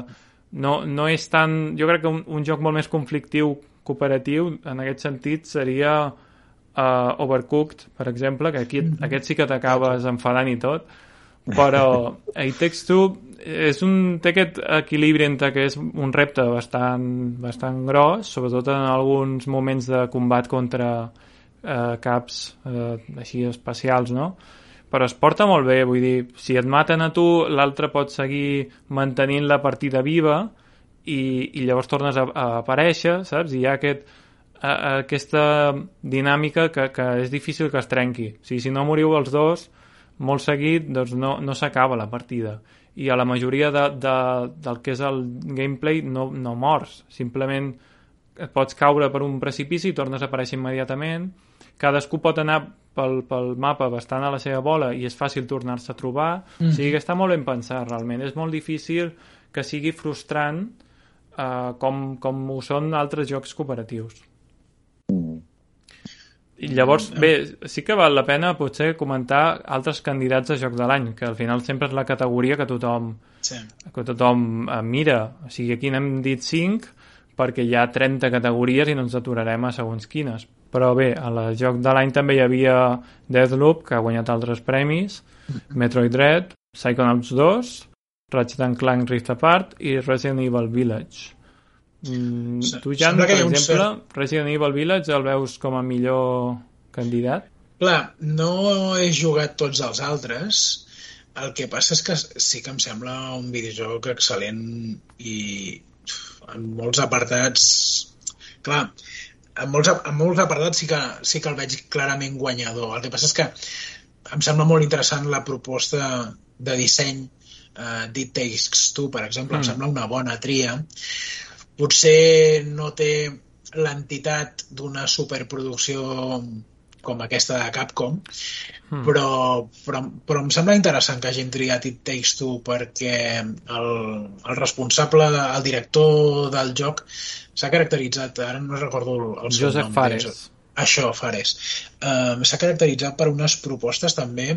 no, no és tan... Jo crec que un, un joc molt més conflictiu cooperatiu en aquest sentit seria uh, Overcooked, per exemple, que aquí, aquest sí que t'acabes enfadant i tot, però It Takes Two és un, té aquest equilibri entre que és un repte bastant, bastant gros, sobretot en alguns moments de combat contra eh, caps eh, així especials, no? Però es porta molt bé, vull dir, si et maten a tu, l'altre pot seguir mantenint la partida viva i, i llavors tornes a, a aparèixer, saps? I hi ha aquest, a, a aquesta dinàmica que, que és difícil que es trenqui. O sigui, si no moriu els dos molt seguit, doncs no, no s'acaba la partida. I a la majoria de, de, del que és el gameplay no, no mors. Simplement et pots caure per un precipici i tornes a aparèixer immediatament. Cadascú pot anar pel, pel mapa bastant a la seva bola i és fàcil tornar-se a trobar. Mm. O sigui que està molt ben pensat, realment. És molt difícil que sigui frustrant eh, com, com ho són altres jocs cooperatius. I llavors, bé, sí que val la pena potser comentar altres candidats a joc de l'any, que al final sempre és la categoria que tothom, Sí. que tothom eh, mira. O sigui, aquí n'hem dit 5 perquè hi ha 30 categories i no ens aturarem a segons quines. Però bé, a la joc de l'any també hi havia Deathloop, que ha guanyat altres premis, Metroid Dread, Psychonauts 2, Ratchet Clank Rift Apart i Resident Evil Village. Mm, Se- tu, Jan, sembla per exemple, Resident Evil Village el veus com a millor candidat? Clar, no he jugat tots els altres. El que passa és que sí que em sembla un videojoc excel·lent i en molts apartats... Clar, en molts, en molts apartats sí que, sí que el veig clarament guanyador. El que passa és que em sembla molt interessant la proposta de disseny uh, d'It Takes Two, per exemple, mm. em sembla una bona tria. Potser no té l'entitat d'una superproducció com aquesta de Capcom, mm. però, però, però em sembla interessant que hagin triat It Takes Two perquè el, el responsable, el director del joc s'ha caracteritzat, ara no recordo el seu Joseph nom. Fares. Això, Fares. Um, s'ha caracteritzat per unes propostes també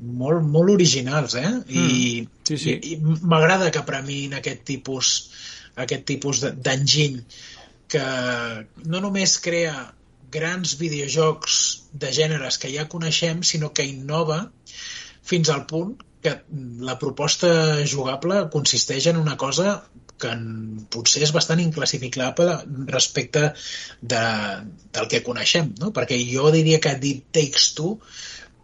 molt, molt originals, eh? I, Mm, sí, sí. i, i m'agrada que premin aquest tipus aquest tipus de- d'enginy que no només crea grans videojocs de gèneres que ja coneixem, sinó que innova fins al punt que la proposta jugable consisteix en una cosa que potser és bastant inclassificable respecte de, del que coneixem, no? perquè jo diria que It Takes Two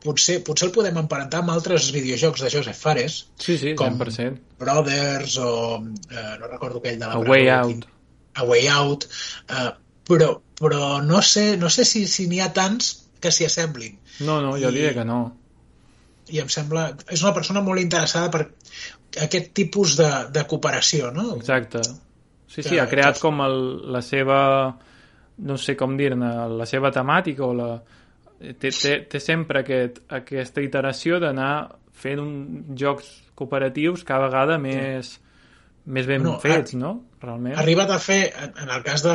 potser, potser el podem emparentar amb altres videojocs de Joseph Fares, Sí, sí, Com- 100%. Brothers o eh, no recordo aquell de la A Way Out. A Way Out eh, però, però no sé, no sé si si n'hi ha tants que s'hi assemblin No, no, jo I- diria que no. i em sembla... És una persona molt interessada per aquest tipus de, de cooperació, no? Exacte. Sí, sí, Que- ha creat que- com el, la seva no sé com dir-ne, la seva temàtica o la... Té, té, té sempre aquest, aquesta iteració d'anar fent un, jocs cooperatius cada vegada més, més ben No, fets, no? Realment. Ha arribat a fer, en en el cas de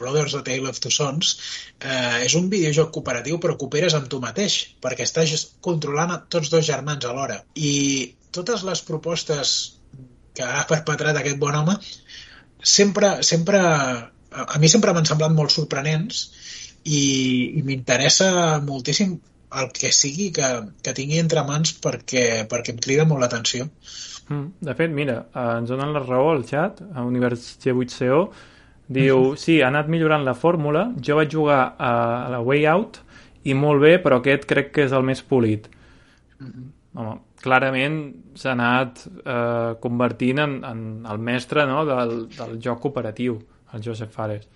Brothers A Tale of Two Sons, eh, és un videojoc cooperatiu però cooperes amb tu mateix, perquè estàs controlant tots dos germans alhora. I totes les propostes que ha perpetrat aquest bon home sempre, sempre a a mi sempre m'han semblat molt sorprenents i, i m'interessa moltíssim el que sigui que, que tingui entre mans perquè, perquè em crida molt l'atenció. Mm. De fet, mira, eh, ens donen la raó al xat, a Univers G8CO, diu, sí, ha anat millorant la fórmula, jo vaig jugar a, a la Way Out i molt bé, però aquest crec que és el més polit. Home, clarament s'ha anat eh, convertint en, en el mestre no, del, del joc cooperatiu, el Joseph Fares.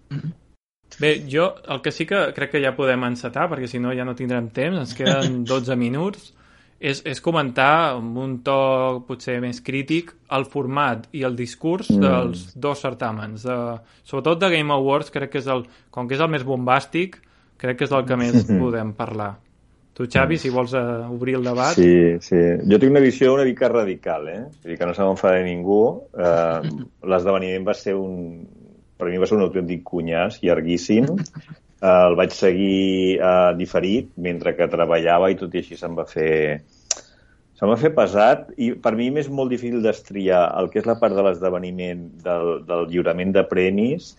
Bé, jo el que sí que crec que ja podem encetar, perquè si no ja no tindrem temps, ens queden 12 minuts, és, és comentar amb un to potser més crític el format i el discurs Mm. dels dos certàmens. De, sobretot de Game Awards, crec que és el, com que és el més bombàstic, crec que és el que més podem parlar. Tu, Xavi, si vols uh, obrir el debat... Sí, sí. Jo tinc una visió una mica radical, eh? Vull dir que no se m'enfada ningú. Eh, L'esdeveniment va ser un... Per mi va ser un autèntic cunyàs llarguíssim. El vaig seguir eh, diferit mentre que treballava i tot i així se'm va fer se'm va fer pesat i per mi m'és molt difícil destriar el que és la part de l'esdeveniment del, del lliurament de premis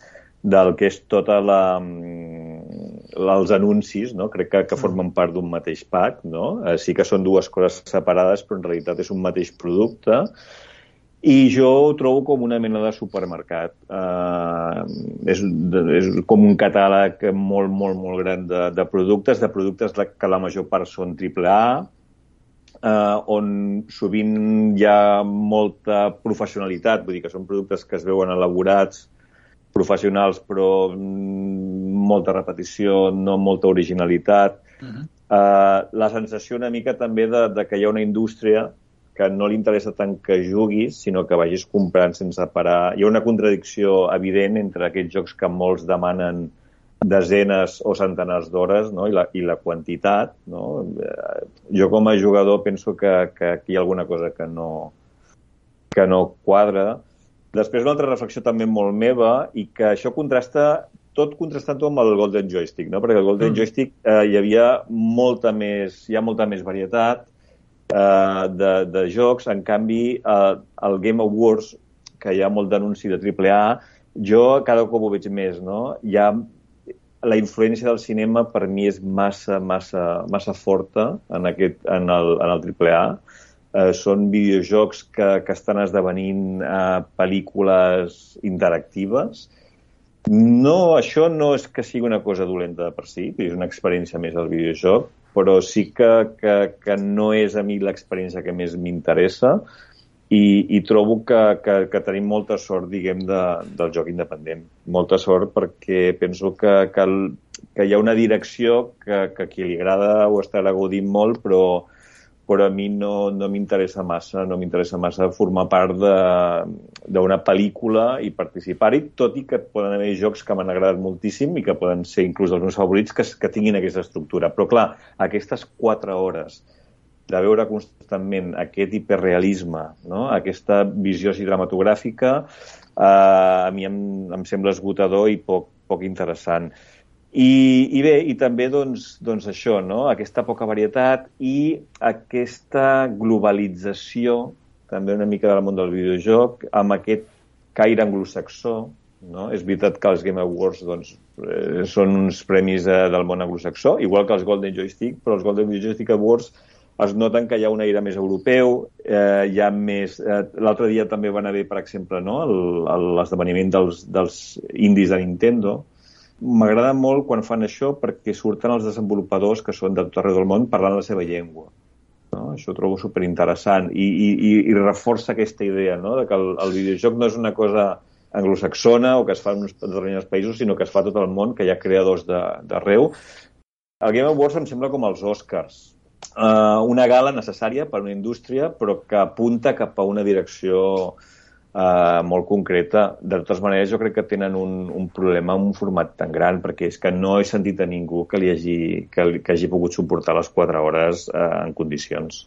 del que és tota la mm, els anuncis, no? crec que, que formen part d'un mateix pack, no? Eh, sí que són dues coses separades, però en realitat és un mateix producte i jo ho trobo com una mena de supermercat. Uh, és, és com un catàleg molt, molt, molt gran de, de productes, de productes que la major part són AAA, uh, on sovint hi ha molta professionalitat, vull dir que són productes que es veuen elaborats, professionals, però mm, molta repetició, no molta originalitat. Uh -huh. Uh, la sensació una mica també de, de que hi ha una indústria que no li interessa tant que juguis, sinó que vagis comprant sense parar. Hi ha una contradicció evident entre aquests jocs que molts demanen desenes o centenars d'hores no? I, la, i la quantitat. No? Eh, Jo com a jugador penso que, que aquí hi ha alguna cosa que no, que no quadra. Després una altra reflexió també molt meva i que això contrasta tot contrastant-ho amb el Golden Joystick, no? perquè el Golden Mm. mm. Joystick eh, hi havia molta més, hi ha molta més varietat eh, de, de jocs, en canvi eh, el Game Awards, que hi ha molt d'anunci de AAA, jo cada cop ho veig més, no? Hi ha la influència del cinema per mi és massa, massa, massa forta en, aquest, en, el, en el AAA. Eh, són videojocs que, que estan esdevenint eh, pel·lícules interactives. No, això no és que sigui una cosa dolenta per si, és una experiència més del videojoc, però sí que, que, que no és a mi l'experiència que més m'interessa i, i trobo que, que, que tenim molta sort, diguem, de, del joc independent. Molta sort perquè penso que, que, el, que hi ha una direcció que, que a qui li agrada ho estarà gaudint molt, però però a mi no, no m'interessa massa, no m'interessa massa formar part d'una pel·lícula i participar-hi, tot i que poden haver jocs que m'han agradat moltíssim i que poden ser inclús els meus favorits que, que tinguin aquesta estructura. Però clar, aquestes quatre hores de veure constantment aquest hiperrealisme, no? aquesta visió cinematogràfica, eh, a mi em, em sembla esgotador i poc, poc interessant. I, I bé, i també doncs, doncs això, no? aquesta poca varietat i aquesta globalització també una mica del món del videojoc amb aquest caire anglosaxó. No? És veritat que els Game Awards doncs, eh, són uns premis eh, del món anglosaxó, igual que els Golden Joystick, però els Golden Joystick Awards es noten que hi ha un aire més europeu, eh, hi ha més... Eh, L'altre dia també van haver, per exemple, no? l'esdeveniment dels, dels indis de Nintendo, M'agrada molt quan fan això perquè surten els desenvolupadors que són de tot arreu del món parlant la seva llengua. No? Això ho trobo superinteressant i, i, i, i reforça aquesta idea no? de que el, el videojoc no és una cosa anglosaxona o que es fa en uns determinats països, sinó que es fa a tot el món, que hi ha creadors d'arreu. El Game Awards em sembla com els Oscars. Uh, una gala necessària per a una indústria, però que apunta cap a una direcció uh, molt concreta. De totes maneres, jo crec que tenen un, un problema amb un format tan gran, perquè és que no he sentit a ningú que, li hagi, que, li- que hagi pogut suportar les 4 hores uh, en condicions.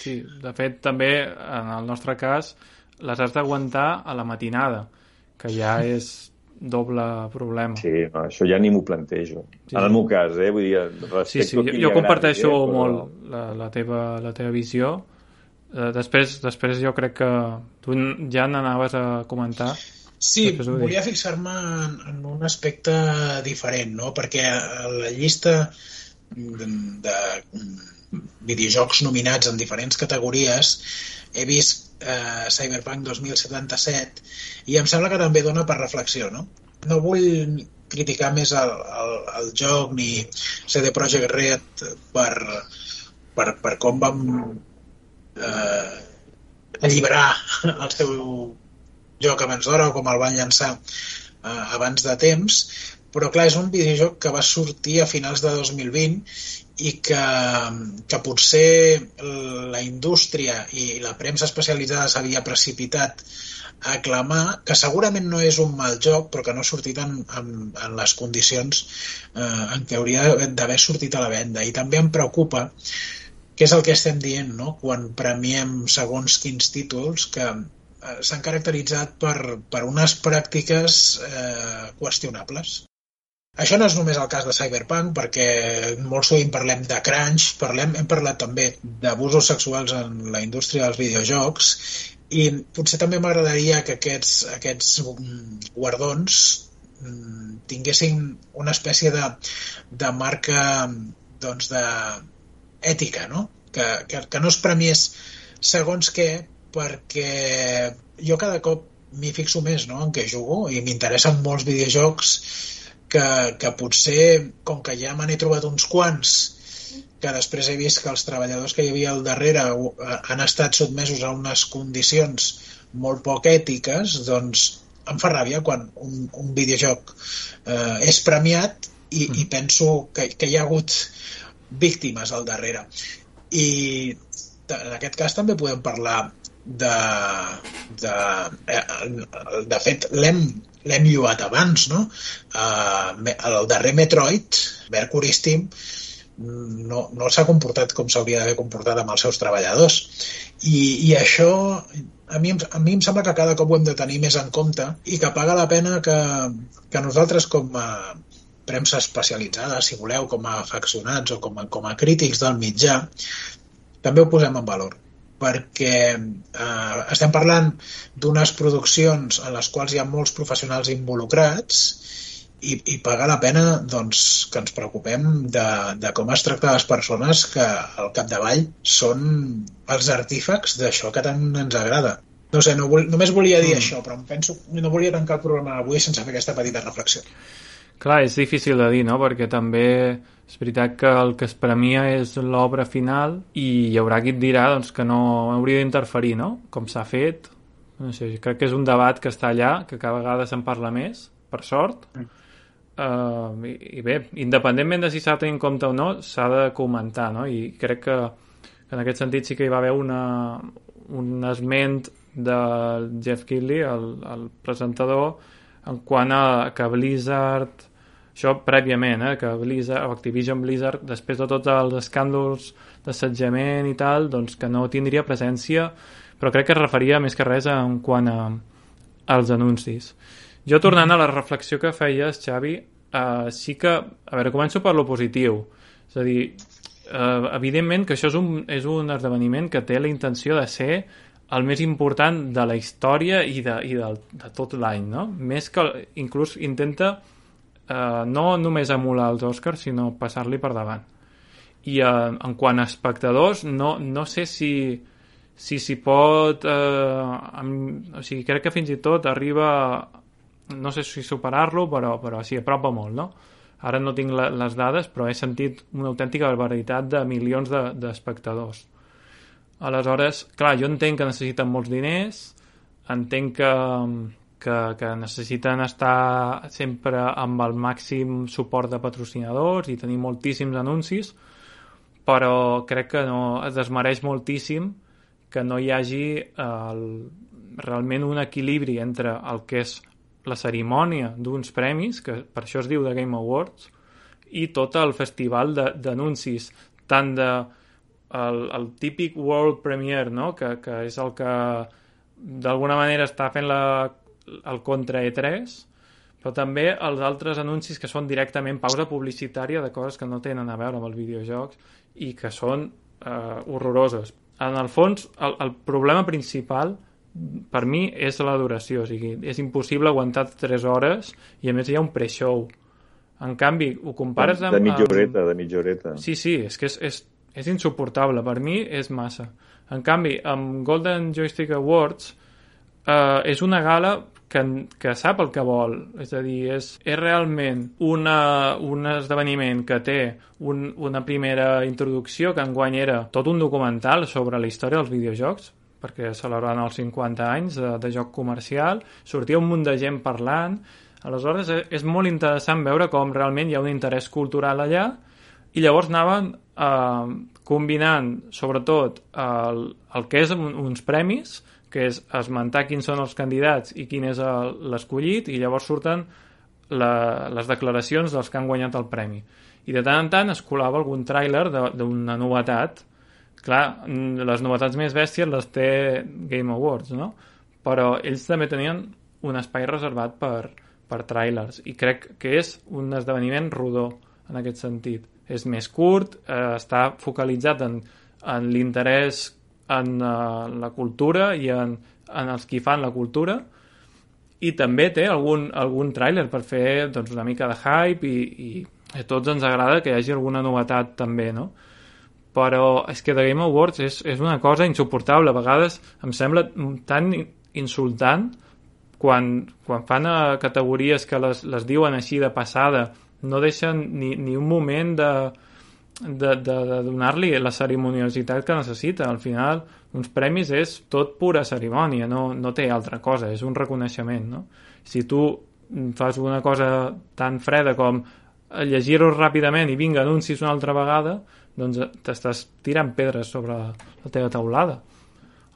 Sí, de fet, també, en el nostre cas, les has d'aguantar a la matinada, que ja és doble problema. Sí, no, això ja ni m'ho plantejo. Sí. En el meu cas, eh? Vull dir, Sí, sí, jo, jo agradi, comparteixo eh? però- molt la, la, teva, la teva visió. Eh, després, després jo crec que tu ja n'anaves a comentar. Sí, volia fixar-me en, en un aspecte diferent, no? perquè la llista de, de videojocs nominats en diferents categories he vist eh, Cyberpunk 2077 i em sembla que també dona per reflexió. No, no vull criticar més el, el, el joc ni CD Projekt Red per, per, per com vam eh, alliberar el seu joc abans d'hora o com el van llançar eh, abans de temps, però clar, és un videojoc que va sortir a finals de 2020 i que, que potser la indústria i la premsa especialitzada s'havia precipitat a aclamar, que segurament no és un mal joc, però que no ha sortit en, en, en les condicions eh, en què hauria d'haver sortit a la venda. I també em preocupa què és el que estem dient no? quan premiem segons quins títols que eh, s'han caracteritzat per, per unes pràctiques eh, qüestionables. Això no és només el cas de Cyberpunk, perquè molt sovint parlem de crunch, parlem, hem parlat també d'abusos sexuals en la indústria dels videojocs, i potser també m'agradaria que aquests, aquests mm, guardons mm, tinguessin una espècie de, de marca doncs de ètica, no? Que, que, que no es premiés segons què, perquè jo cada cop m'hi fixo més no? en què jugo i m'interessen molts videojocs que, que potser, com que ja me n'he trobat uns quants, que després he vist que els treballadors que hi havia al darrere eh, han estat sotmesos a unes condicions molt poc ètiques, doncs em fa ràbia quan un, un videojoc eh, és premiat i, i penso que, que hi ha hagut víctimes al darrere. I en aquest cas també podem parlar de... de, eh, de fet, l'hem l'hem lluat abans, no? Uh, el darrer Metroid, Mercury Steam, no, no s'ha comportat com s'hauria d'haver comportat amb els seus treballadors. I, i això a mi, a mi em sembla que cada cop ho hem de tenir més en compte i que paga la pena que, que nosaltres com a premsa especialitzada, si voleu, com a afeccionats o com a, com a crítics del mitjà, també ho posem en valor perquè eh, estem parlant d'unes produccions en les quals hi ha molts professionals involucrats i, i paga la pena doncs, que ens preocupem de, de com es tracta les persones que al capdavall són els artífecs d'això que tant ens agrada. No sé, no vol, només volia dir mm. això, però em penso, no volia tancar el programa d'avui sense fer aquesta petita reflexió. Clar, és difícil de dir, no? Perquè també és veritat que el que es premia és l'obra final i hi haurà qui et dirà doncs, que no hauria d'interferir, no? Com s'ha fet. No sé, crec que és un debat que està allà, que cada vegada se'n parla més, per sort. Uh, i, I bé, independentment de si s'ha de tenir en compte o no, s'ha de comentar, no? I crec que, que en aquest sentit sí que hi va haver una, un esment de Jeff Keighley, el, el presentador, en quant a que Blizzard això prèviament, eh, que Blizzard, o Activision Blizzard, després de tots els escàndols d'assetjament i tal, doncs que no tindria presència, però crec que es referia més que res en quant a, als anuncis. Jo tornant a la reflexió que feies, Xavi, uh, sí que... A veure, començo per lo positiu. És a dir, uh, evidentment que això és un, és un esdeveniment que té la intenció de ser el més important de la història i de, i de, de tot l'any, no? Més que inclús intenta uh, no només emular els Oscars, sinó passar-li per davant. I uh, en quant a espectadors, no, no sé si si s'hi pot eh, amb, o sigui, crec que fins i tot arriba no sé si superar-lo, però, però sí, apropa molt, no? Ara no tinc la, les dades, però he sentit una autèntica barbaritat de milions d'espectadors. De, Aleshores, clar, jo entenc que necessiten molts diners, entenc que, que, que necessiten estar sempre amb el màxim suport de patrocinadors i tenir moltíssims anuncis, però crec que no es desmereix moltíssim que no hi hagi el, realment un equilibri entre el que és la cerimònia d'uns premis, que per això es diu de Game Awards, i tot el festival d'anuncis, tant de el, el típic World Premiere, no? que, que és el que d'alguna manera està fent la, el contra E3, però també els altres anuncis que són directament pausa publicitària de coses que no tenen a veure amb els videojocs i que són eh, horroroses. En el fons, el, el problema principal per mi és la duració, o sigui, és impossible aguantar 3 hores i a més hi ha un pre-show. En canvi, ho compares amb... De mitja horeta, de mitja horeta. Sí, sí, és que és, és, és insuportable, per mi és massa. En canvi, amb Golden Joystick Awards eh, és una gala que, que sap el que vol, és a dir, és, és realment una, un esdeveniment que té un, una primera introducció que enguany era tot un documental sobre la història dels videojocs, perquè celebraven els 50 anys de, de joc comercial, sortia un munt de gent parlant, aleshores és, és molt interessant veure com realment hi ha un interès cultural allà. I llavors anaven eh, combinant sobretot el, el que és un, uns premis, que és esmentar quins són els candidats i quin és l'escollit, i llavors surten la, les declaracions dels que han guanyat el premi. I de tant en tant es colava algun tràiler d'una novetat clar, les novetats més bèsties les té Game Awards, no? Però ells també tenien un espai reservat per, per trailers i crec que és un esdeveniment rodó en aquest sentit. És més curt, eh, està focalitzat en, en l'interès en uh, la cultura i en, en els qui fan la cultura i també té algun, algun tràiler per fer doncs, una mica de hype i, i a tots ens agrada que hi hagi alguna novetat també, no? però és que The Game Awards és, és una cosa insuportable. A vegades em sembla tan insultant quan, quan fan a categories que les, les diuen així de passada, no deixen ni, ni un moment de, de, de, de donar-li la cerimoniositat que necessita. Al final, uns premis és tot pura cerimònia, no, no té altra cosa, és un reconeixement. No? Si tu fas una cosa tan freda com llegir-ho ràpidament i vinga, anuncis una altra vegada, doncs t'estàs tirant pedres sobre la teva taulada.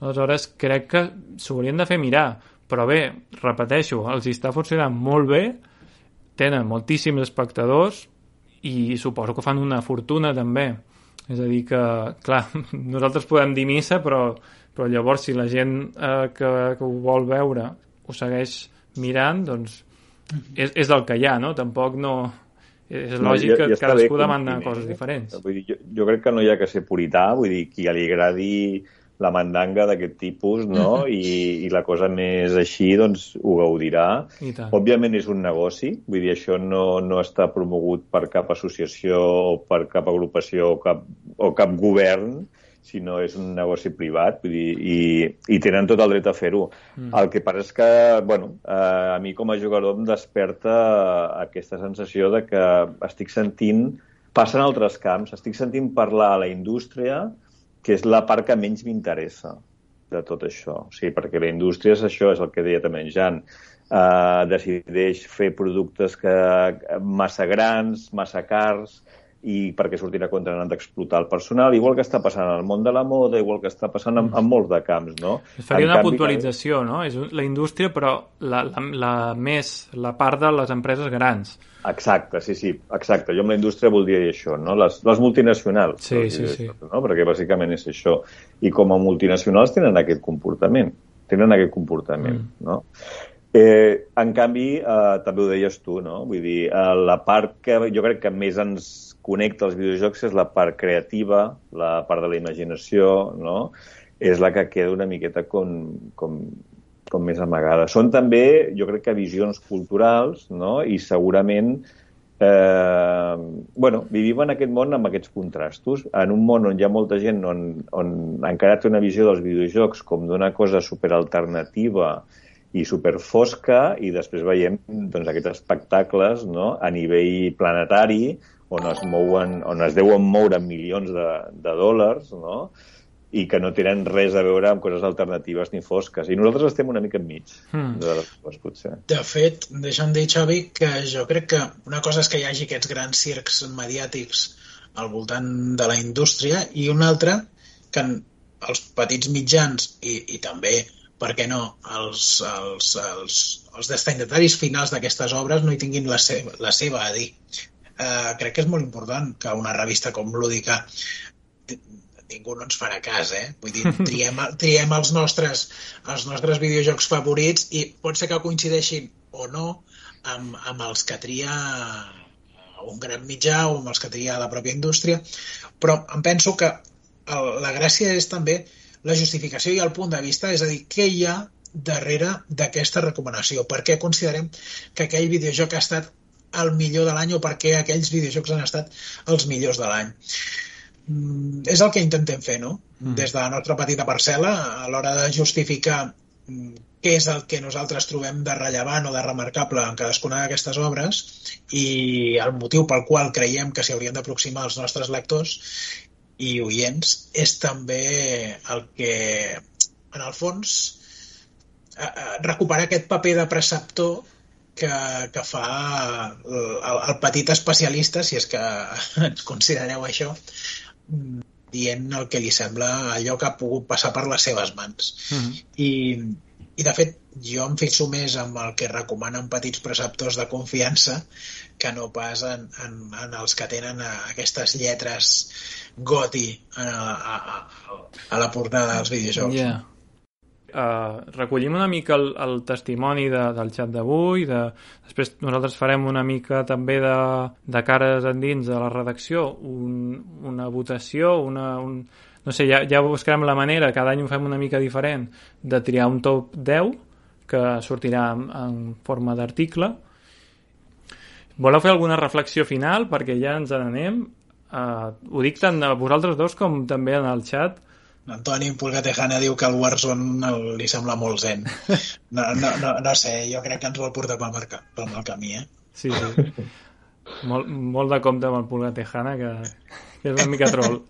Aleshores, crec que s'ho haurien de fer mirar. Però bé, repeteixo, els està funcionant molt bé, tenen moltíssims espectadors i suposo que fan una fortuna també. És a dir que, clar, nosaltres podem dir missa, però, però llavors si la gent eh, que, que ho vol veure ho segueix mirant, doncs és, és el que hi ha, no? Tampoc no, és lògic no, ja, ja que cadascú demanda coses diferents. Vull dir, jo, jo crec que no hi ha que ser purità, vull dir, qui li agradi la mandanga d'aquest tipus, no? I, I la cosa més així, doncs, ho gaudirà. Òbviament és un negoci, vull dir, això no, no està promogut per cap associació o per cap agrupació o cap, o cap govern, sinó és un negoci privat vull dir, i, i tenen tot el dret a fer-ho. Mm. El que passa és que, bueno, eh, a mi com a jugador em desperta aquesta sensació de que estic sentint, passen altres camps, estic sentint parlar a la indústria, que és la part que menys m'interessa de tot això. O sigui, perquè la indústria és això, és el que deia també en Jan. eh, decideix fer productes que massa grans, massa cars, i perquè surtin a contra han d'explotar el personal, igual que està passant en el món de la moda, igual que està passant en, en molts de camps, no? Es faria En una canvi, puntualització, no? És la indústria, però la, la, la més, la part de les empreses grans. Exacte, sí, sí, exacte. Jo amb la indústria voldria dir això, no? Les, les multinacionals. Sí, sí, sí. això, No? Perquè bàsicament és això. I com a multinacionals tenen aquest comportament. Tenen aquest comportament, Mm. no? Eh, en canvi, eh, també ho deies tu, no? Vull dir, eh, la part que jo crec que més ens connecta als videojocs és la part creativa, la part de la imaginació, no? És la que queda una miqueta com, com, com més amagada. Són també, jo crec que visions culturals, no? I segurament eh, bueno, vivim en aquest món amb aquests contrastos, en un món on hi ha molta gent on, on encara té una visió dels videojocs com d'una cosa superalternativa i superfosca i després veiem doncs, aquests espectacles no? a nivell planetari on es, mouen, on es deuen moure milions de, de dòlars no? I que no tenen res a veure amb coses alternatives ni fosques. I nosaltres estem una mica enmig Hmm. de les dues, potser. De fet, deixa'm dir, Xavi, que jo crec que una cosa és que hi hagi aquests grans circs mediàtics al voltant de la indústria i una altra que els petits mitjans i, i també, per què no, els, els, els, els destinataris finals d'aquestes obres no hi tinguin la seva, la seva a dir. Uh, crec que és molt important que una revista com Lúdica ningú no ens farà cas, eh? Vull dir, triem, triem els, nostres, els nostres videojocs favorits i pot ser que coincideixin o no amb, amb els que tria un gran mitjà o amb els que tria la pròpia indústria, però em penso que el, la gràcia és també la justificació i el punt de vista, és a dir, què hi ha darrere d'aquesta recomanació? Per què considerem que aquell videojoc ha estat el millor de l'any o per què aquells videojocs han estat els millors de l'any? Mm, és el que intentem fer, no? Mm. Des de la nostra petita parcel·la, a l'hora de justificar mm, què és el que nosaltres trobem de rellevant o de remarcable en cadascuna d'aquestes obres i el motiu pel qual creiem que s'hi haurien d'aproximar els nostres lectors i oients és també el que, en el fons, recuperar aquest paper de preceptor que, que fa el, el petit especialista, si és que ens considereu això, dient el que li sembla allò que ha pogut passar per les seves mans. Mhm. I, i de fet, jo em fixo més en el que recomanen petits preceptors de confiança que no pas en, en, en els que tenen aquestes lletres goti a, a, a, a la portada dels videojocs. Yeah. Uh, recollim una mica el, el testimoni de, del xat d'avui, de... després nosaltres farem una mica també de, de cares endins de la redacció, un, una votació, una, un... no sé, ja, ja buscarem la manera, cada any ho fem una mica diferent, de triar un top 10 que sortirà en, en forma d'article. Voleu fer alguna reflexió final? Perquè ja ens n'anem. Uh, ho dic tant a vosaltres dos com també en el xat. Antoni Pulgatejana diu que el Warzone li sembla molt zen. No, no, no, no sé, jo crec que ens vol portar pel, marca, pel mal camí, eh? Sí, sí. molt, molt de compte amb el Pulga Tejana, que, que és una mica troll.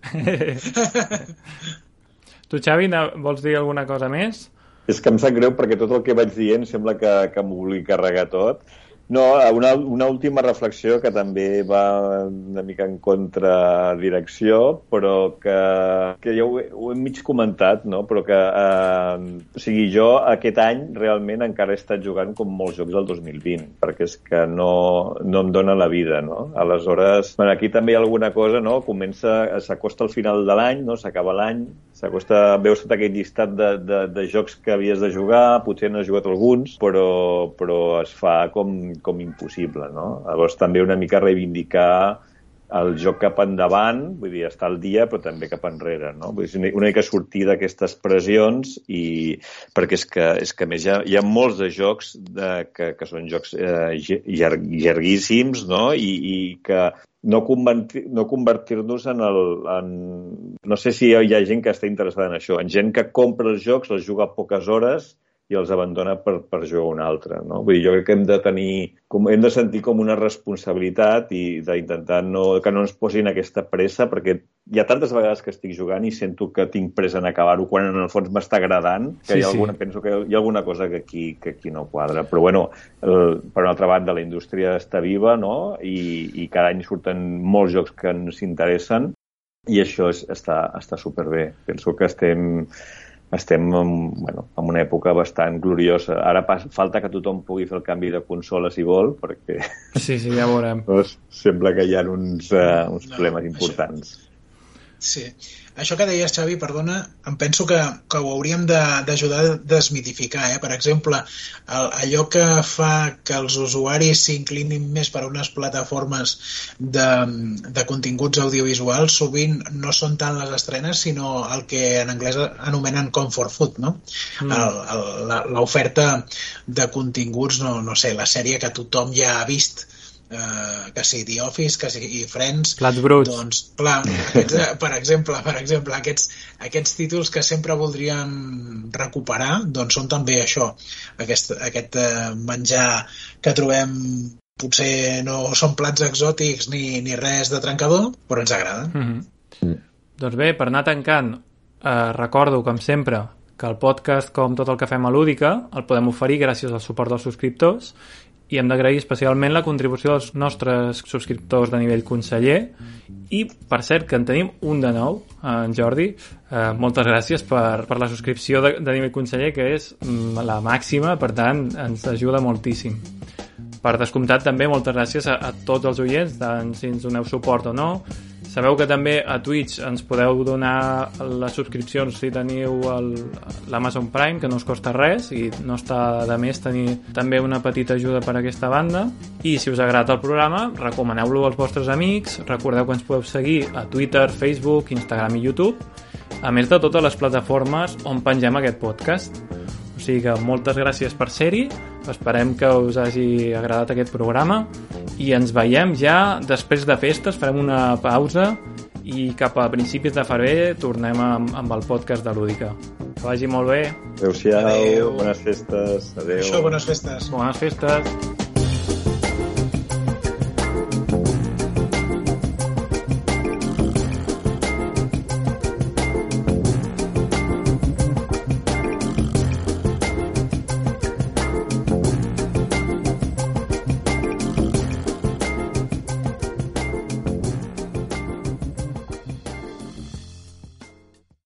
tu, Xavi, vols dir alguna cosa més? És que em sap greu perquè tot el que vaig dient sembla que, que m'ho vulgui carregar tot. No, una, una última reflexió que també va una mica en contradirecció, però que, que ja ho he, ho he mig comentat, no? però que, eh, o sigui, jo aquest any realment encara he estat jugant com molts jocs del 2020, perquè és que no, no em dóna la vida, no? Aleshores, bueno, aquí també hi ha alguna cosa, no? Comença, s'acosta al final de l'any, no? S'acaba l'any, s'acosta, veus tot aquest llistat de, de, de jocs que havies de jugar, potser no has jugat alguns, però, però es fa com, com impossible, no? Llavors també una mica reivindicar el joc cap endavant, vull dir, estar al dia, però també cap enrere, no? Vull dir, una mica sortir d'aquestes pressions i perquè és que, és que a més hi ha, hi ha molts de jocs de, que, que són jocs eh, llar, llarguíssims, no? I, i que no, convertir, no convertir-nos en el... En, no sé si hi ha gent que està interessada en això, en gent que compra els jocs, els juga poques hores i els abandona per, per jugar un altre. No? Vull dir, jo crec que hem de tenir, com, hem de sentir com una responsabilitat i d'intentar no, que no ens posin aquesta pressa, perquè hi ha tantes vegades que estic jugant i sento que tinc pressa en acabar-ho quan en el fons m'està agradant, que Sí, hi ha alguna, sí. penso que hi ha alguna cosa que aquí, que aquí no quadra. Però bueno, el, per una altra banda, la indústria està viva no? I, i cada any surten molts jocs que ens interessen i això és, està, està superbé. Penso que estem, estem en, bueno, en una època bastant gloriosa. Ara pas, falta que tothom pugui fer el canvi de consola si vol, perquè Sí, sí, ja veurem. doncs, sembla que hi ha uns, uh, uns No, problemes això- importants. Sí. Això que deies, Xavi, perdona, em penso que, que ho hauríem de- d'ajudar a desmitificar. Eh? Per exemple, el, allò que fa que els usuaris s'inclinin més per a unes plataformes de, de continguts audiovisuals sovint no són tant les estrenes, sinó el que en anglès anomenen comfort food, no? Mm. L'oferta de continguts, no, no sé, la sèrie que tothom ja ha vist, eh, que sigui The Office, que sigui Friends, Plats bruts. doncs, clar, aquests, per exemple, per exemple aquests, aquests títols que sempre voldríem recuperar, doncs són també això, aquest, aquest eh, menjar que trobem potser no són plats exòtics ni, ni res de trencador, però ens agrada. Mm -hmm. Mm. Doncs bé, per anar tancant, eh, recordo, com sempre, que el podcast, com tot el que fem a Lúdica, el podem oferir gràcies al suport dels subscriptors i hem d'agrair especialment la contribució dels nostres subscriptors de nivell conseller i, per cert, que en tenim un de nou, en Jordi. Eh, moltes gràcies per, per la subscripció de, de nivell conseller, que és mm, la màxima, per tant, ens ajuda moltíssim. Per descomptat, també moltes gràcies a, a tots els oients, tant si ens doneu suport o no. Sabeu que també a Twitch ens podeu donar les subscripcions si teniu l'Amazon Prime, que no us costa res i no està de més tenir també una petita ajuda per a aquesta banda. I si us agrada el programa, recomaneu-lo als vostres amics. Recordeu que ens podeu seguir a Twitter, Facebook, Instagram i YouTube, a més de totes les plataformes on pengem aquest podcast. Sigui que moltes gràcies per ser-hi, esperem que us hagi agradat aquest programa i ens veiem ja després de festes, farem una pausa i cap a principis de febrer tornem amb, amb el podcast de Lúdica. Que vagi molt bé, Adéu-siau, Adéu. bones festes, adéu. Això, bones festes. bones festes!